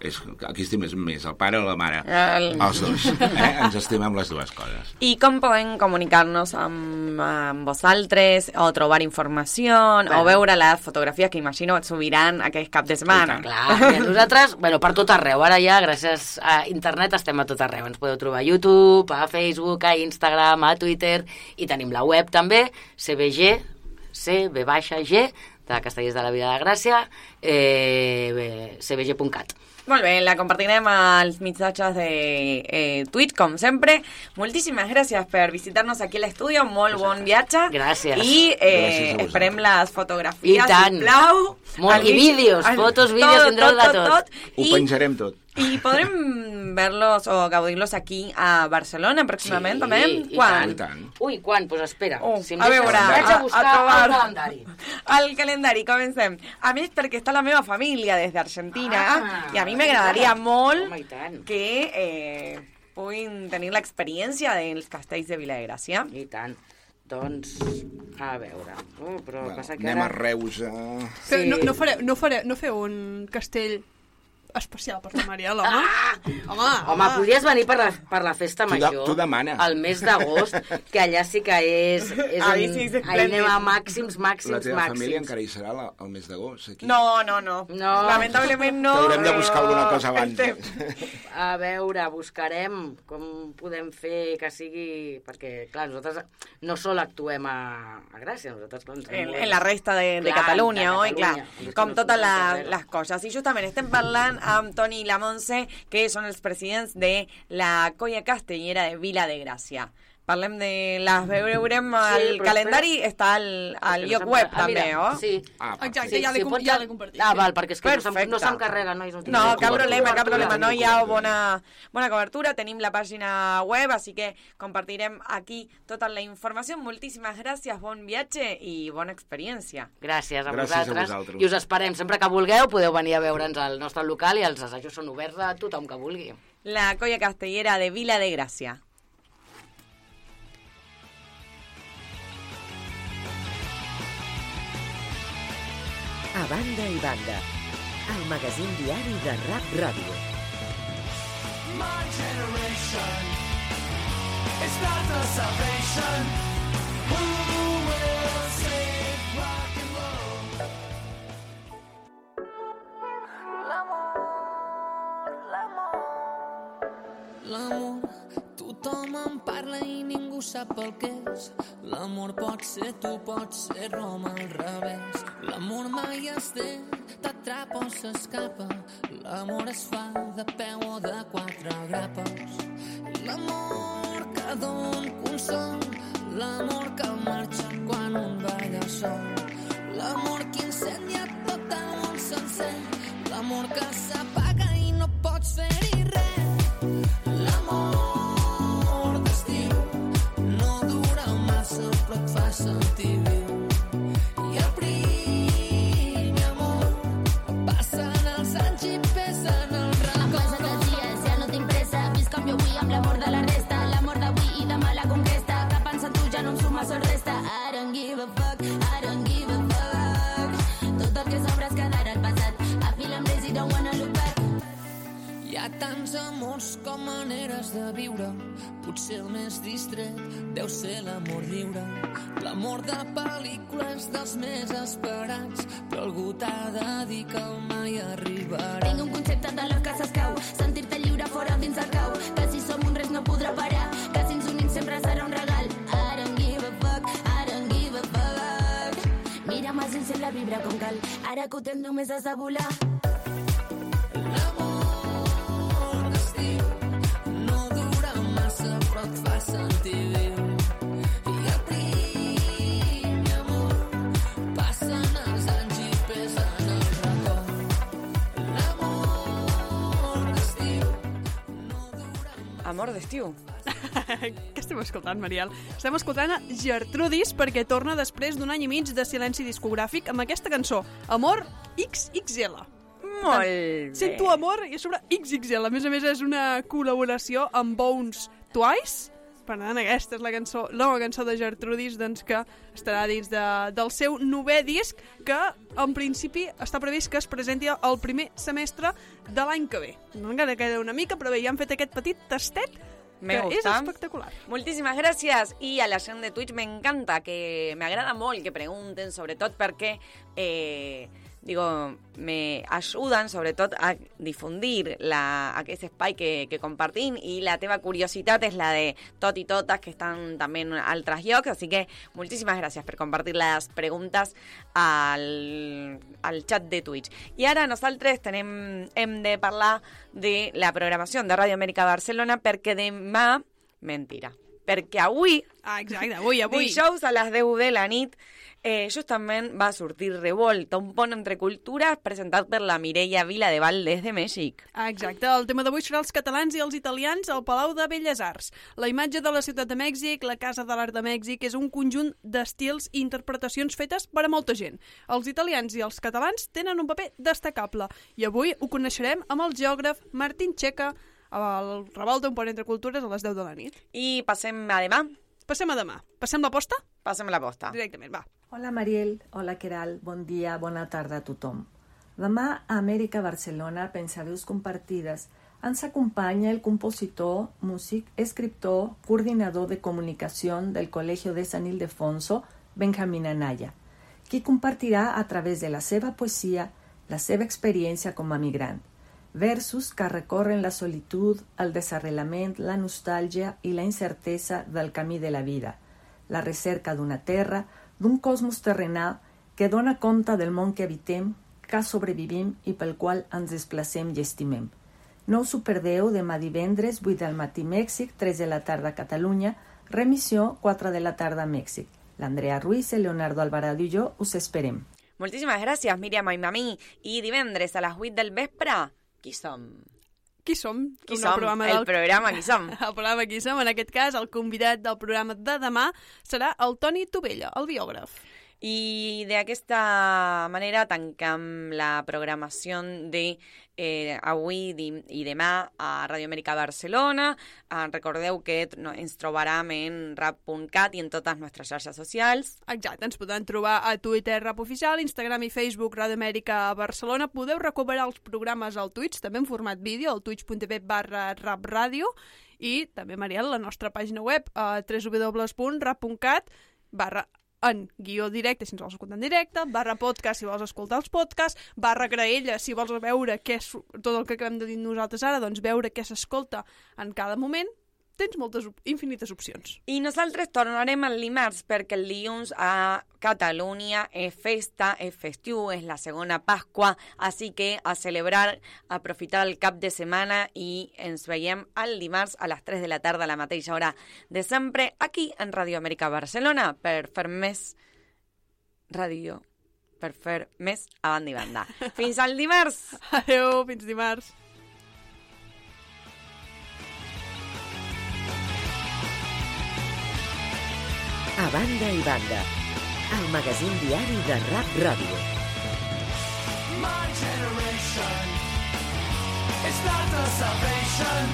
És, aquí estimem més, el pare o la mare. El- Els dos. Eh? Ens estimem les dues coses. I com podem comunicar-nos amb, amb vosaltres o trobar informació Bueno. o veure les fotografies que imagino et subiran aquest cap de setmana? Clar, i nosaltres, bueno, per tot arreu. Ara ja, gràcies a internet, estem a tot arreu. Ens podeu trobar a YouTube, a Facebook, a Instagram, a Twitter, i tenim la web també, CBG, CB-G, de Castellers de la Vida de Gràcia, eh, cbg.cat. Molt bé, la compartirem als missatges de eh, Tweet, com sempre. Moltíssimes gràcies per visitar-nos aquí a l'estudi, molt bon viatge. Gràcies. I Gràcies eh, vosaltres. esperem les fotografies, I tant. sisplau. Molt, i vídeos, fotos, vídeos, tindreu de tot. Ho I, penjarem tot. I podrem verlos o gaudir-los aquí a Barcelona pròximament, també? i Quan? tant. Ui, quan? Doncs pues espera. Oh, si em a veure, vaig a- a a buscar trobar. el calendari. El calendari, comencem. A més, perquè està la meva família des d'Argentina Ah, i a mi m'agradaria molt Home, i tant. que eh, puguin tenir l'experiència dels castells de Vilagràcia. I tant. Doncs, a veure... Uh, però Bueno, passa que anem ara... a Reus a... Però no, no, fareu, no, fareu, no feu un castell especial per la Mariel, home? Ah! Home, Home, podries venir per la, per la festa Tu de- major. tu demana. Al mes d'agost, que allà sí que és... és un- sí, és ahí anem a màxims, màxims, La teva màxims. família encara hi serà la, el mes d'agost, aquí. No, no, no. No. Lamentablement no. T'haurem de buscar alguna cosa abans. estem- A veure, buscarem com podem fer que sigui... Perquè, clar, nosaltres no sol actuem a, a Gràcia, nosaltres... Clar, ens en, en la resta de, de Clar, Catalunya, de oi? Clar, Catalunya. És que com totes carrera. les coses. I justament estem parlant amb Toni i que són els presidents de la Colla Castellera de Vila de Gràcia. Parlem de les veurem al però calendari, està al, al que no lloc se'm- web ah, també, mira, oh? Sí. Ah, Exacte, ja l'he pots- ja l'he compartit. Ah, val, perquè és que no Perfecte. no se'm carrega, nois. No, No, cap problema, cap problema. No hi ha cobertura. bona, bona cobertura. Tenim la pàgina web, així que compartirem aquí tota la informació. Moltíssimes gràcies, bon viatge i bona experiència. Gràcies a Gràcies a vosaltres. vosaltres. I us esperem. Sempre que vulgueu podeu venir a veure'ns al nostre local i els assajos són oberts a tothom que vulgui. La colla castellera de Vila de Gràcia. A banda i banda, el magazín diari de Rap Ràdio. My generation is not the salvation. Who will save rock and roll? L'amor, tothom en parla i ningú sap el que és. L'amor pot ser tu, pot ser Roma al revés. L'amor mai es té, t'atrapa o s'escapa. L'amor es fa de peu o de quatre grapes. L'amor que don consol, l'amor que marxa quan un balla sol. L'amor que incendia tot el món sencer, l'amor que s'apaga i no pots fer-hi res. L'amor però et tants amors com maneres de viure. Potser el més distret deu ser l'amor lliure. L'amor de pel·lícules dels més esperats, però algú t'ha de dir que mai arribarà. Tinc un concepte de l'or que s'escau. Sentir-te lliure fora dins el cau. Que si som un res no podrà parar. Que si ens unim sempre serà un regal. I don't give a fuck, I don't give a fuck. Mira'm als ulls i la vibra com cal. Ara que ho tens només has de volar. Amor d'estiu. Què estem escoltant, Mariel? Estem escoltant a Gertrudis perquè torna després d'un any i mig de silenci discogràfic amb aquesta cançó, Amor XXL. Molt bé. Sento amor i a sobre XXL. A més a més és una col·laboració amb Bones Twice, Per tant, aquesta és la cançó, la nova cançó de Gertrudis, doncs, que estarà dins de, del seu novè disc, que en principi està previst que es presenti el primer semestre de l'any que ve. No encara queda una mica, però bé, ja han fet aquest petit tastet Me que és gusta. espectacular. Muchísimas gracias. Y a la gente de Twitch me encanta, que me agrada molt que pregunten, sobretot perquè, eh, digo, me ayudan sobretot a difundir la, aquest espai que, que compartim i la teva curiositat és la de tot i totes que estan també en altres així que moltíssimes gràcies per compartir les preguntes al, al chat de Twitch. I ara nosaltres tenem, hem de parlar de la programació de Ràdio Amèrica Barcelona perquè demà, mentira, perquè avui, Ah, exacte, avui, avui. dijous a les 10 de la nit, eh, justament va sortir Revolta, un pont entre cultures presentat per la Mireia Vila de Val des de Mèxic. Ah, exacte. El tema d'avui serà els catalans i els italians al Palau de Belles Arts. La imatge de la ciutat de Mèxic, la Casa de l'Art de Mèxic, és un conjunt d'estils i interpretacions fetes per a molta gent. Els italians i els catalans tenen un paper destacable i avui ho coneixerem amb el geògraf Martín Checa al Revolta, un pont entre cultures, a les 10 de la nit. I passem a demà? Passem a demà. Passem la posta? Passem la posta. Directament, va. Hola Mariel, hola Queral, bon dia, bona tarda a tothom. Demà a Amèrica Barcelona, Pensaveus Compartides, ens acompanya el compositor, músic, escriptor, coordinador de comunicació del Col·legio de San Ildefonso, Benjamín Anaya, qui compartirà a través de la seva poesia la seva experiència com a migrant, versos que recorren la solitud, el desarrelament, la nostàlgia i la incertesa del camí de la vida, la recerca d'una terra, d'un cosmos terrenal que dona compte del món que habitem, que sobrevivim i pel qual ens desplacem i estimem. No us ho perdeu demà divendres, 8 del matí Mèxic, 3 de la tarda a Catalunya, remissió 4 de la tarda a Mèxic. L'Andrea Ruiz, el Leonardo Alvarado i jo us esperem. Moltíssimes gràcies, Míriam i Mamí. I divendres a les 8 del vespre, qui som? Qui som? Qui som? programa El programa Qui som? El programa Qui som. En aquest cas, el convidat del programa de demà serà el Toni Tovella, el biògraf. I d'aquesta manera tancam la programació de eh, avui i demà a Radio Amèrica Barcelona. Eh, recordeu que ens trobaram en rap.cat i en totes les nostres xarxes socials. Exacte, ens podran trobar a Twitter Rap Oficial, Instagram i Facebook Radio Amèrica Barcelona. Podeu recuperar els programes al Twitch, també en format vídeo, al twitch.tv barra rapradio i també, Mariel, la nostra pàgina web a www.rap.cat barra en guió directe si ens vols escoltar en directe, barra podcast si vols escoltar els podcasts, barra graella si vols veure què és tot el que acabem de dir nosaltres ara, doncs veure què s'escolta en cada moment, tens moltes, op- infinites opcions. I nosaltres tornarem el dimarts perquè el dilluns a Catalunya és festa, és festiu, és la segona Pasqua, així que a celebrar, a aprofitar el cap de setmana i ens veiem el dimarts a les 3 de la tarda a la mateixa hora de sempre aquí en Radio Amèrica Barcelona per fer més ràdio, per fer més a banda i banda. Fins al dimarts! Adeu, fins dimarts. A banda i banda, el magazín diari de Rap Ràdio. My generation is not the salvation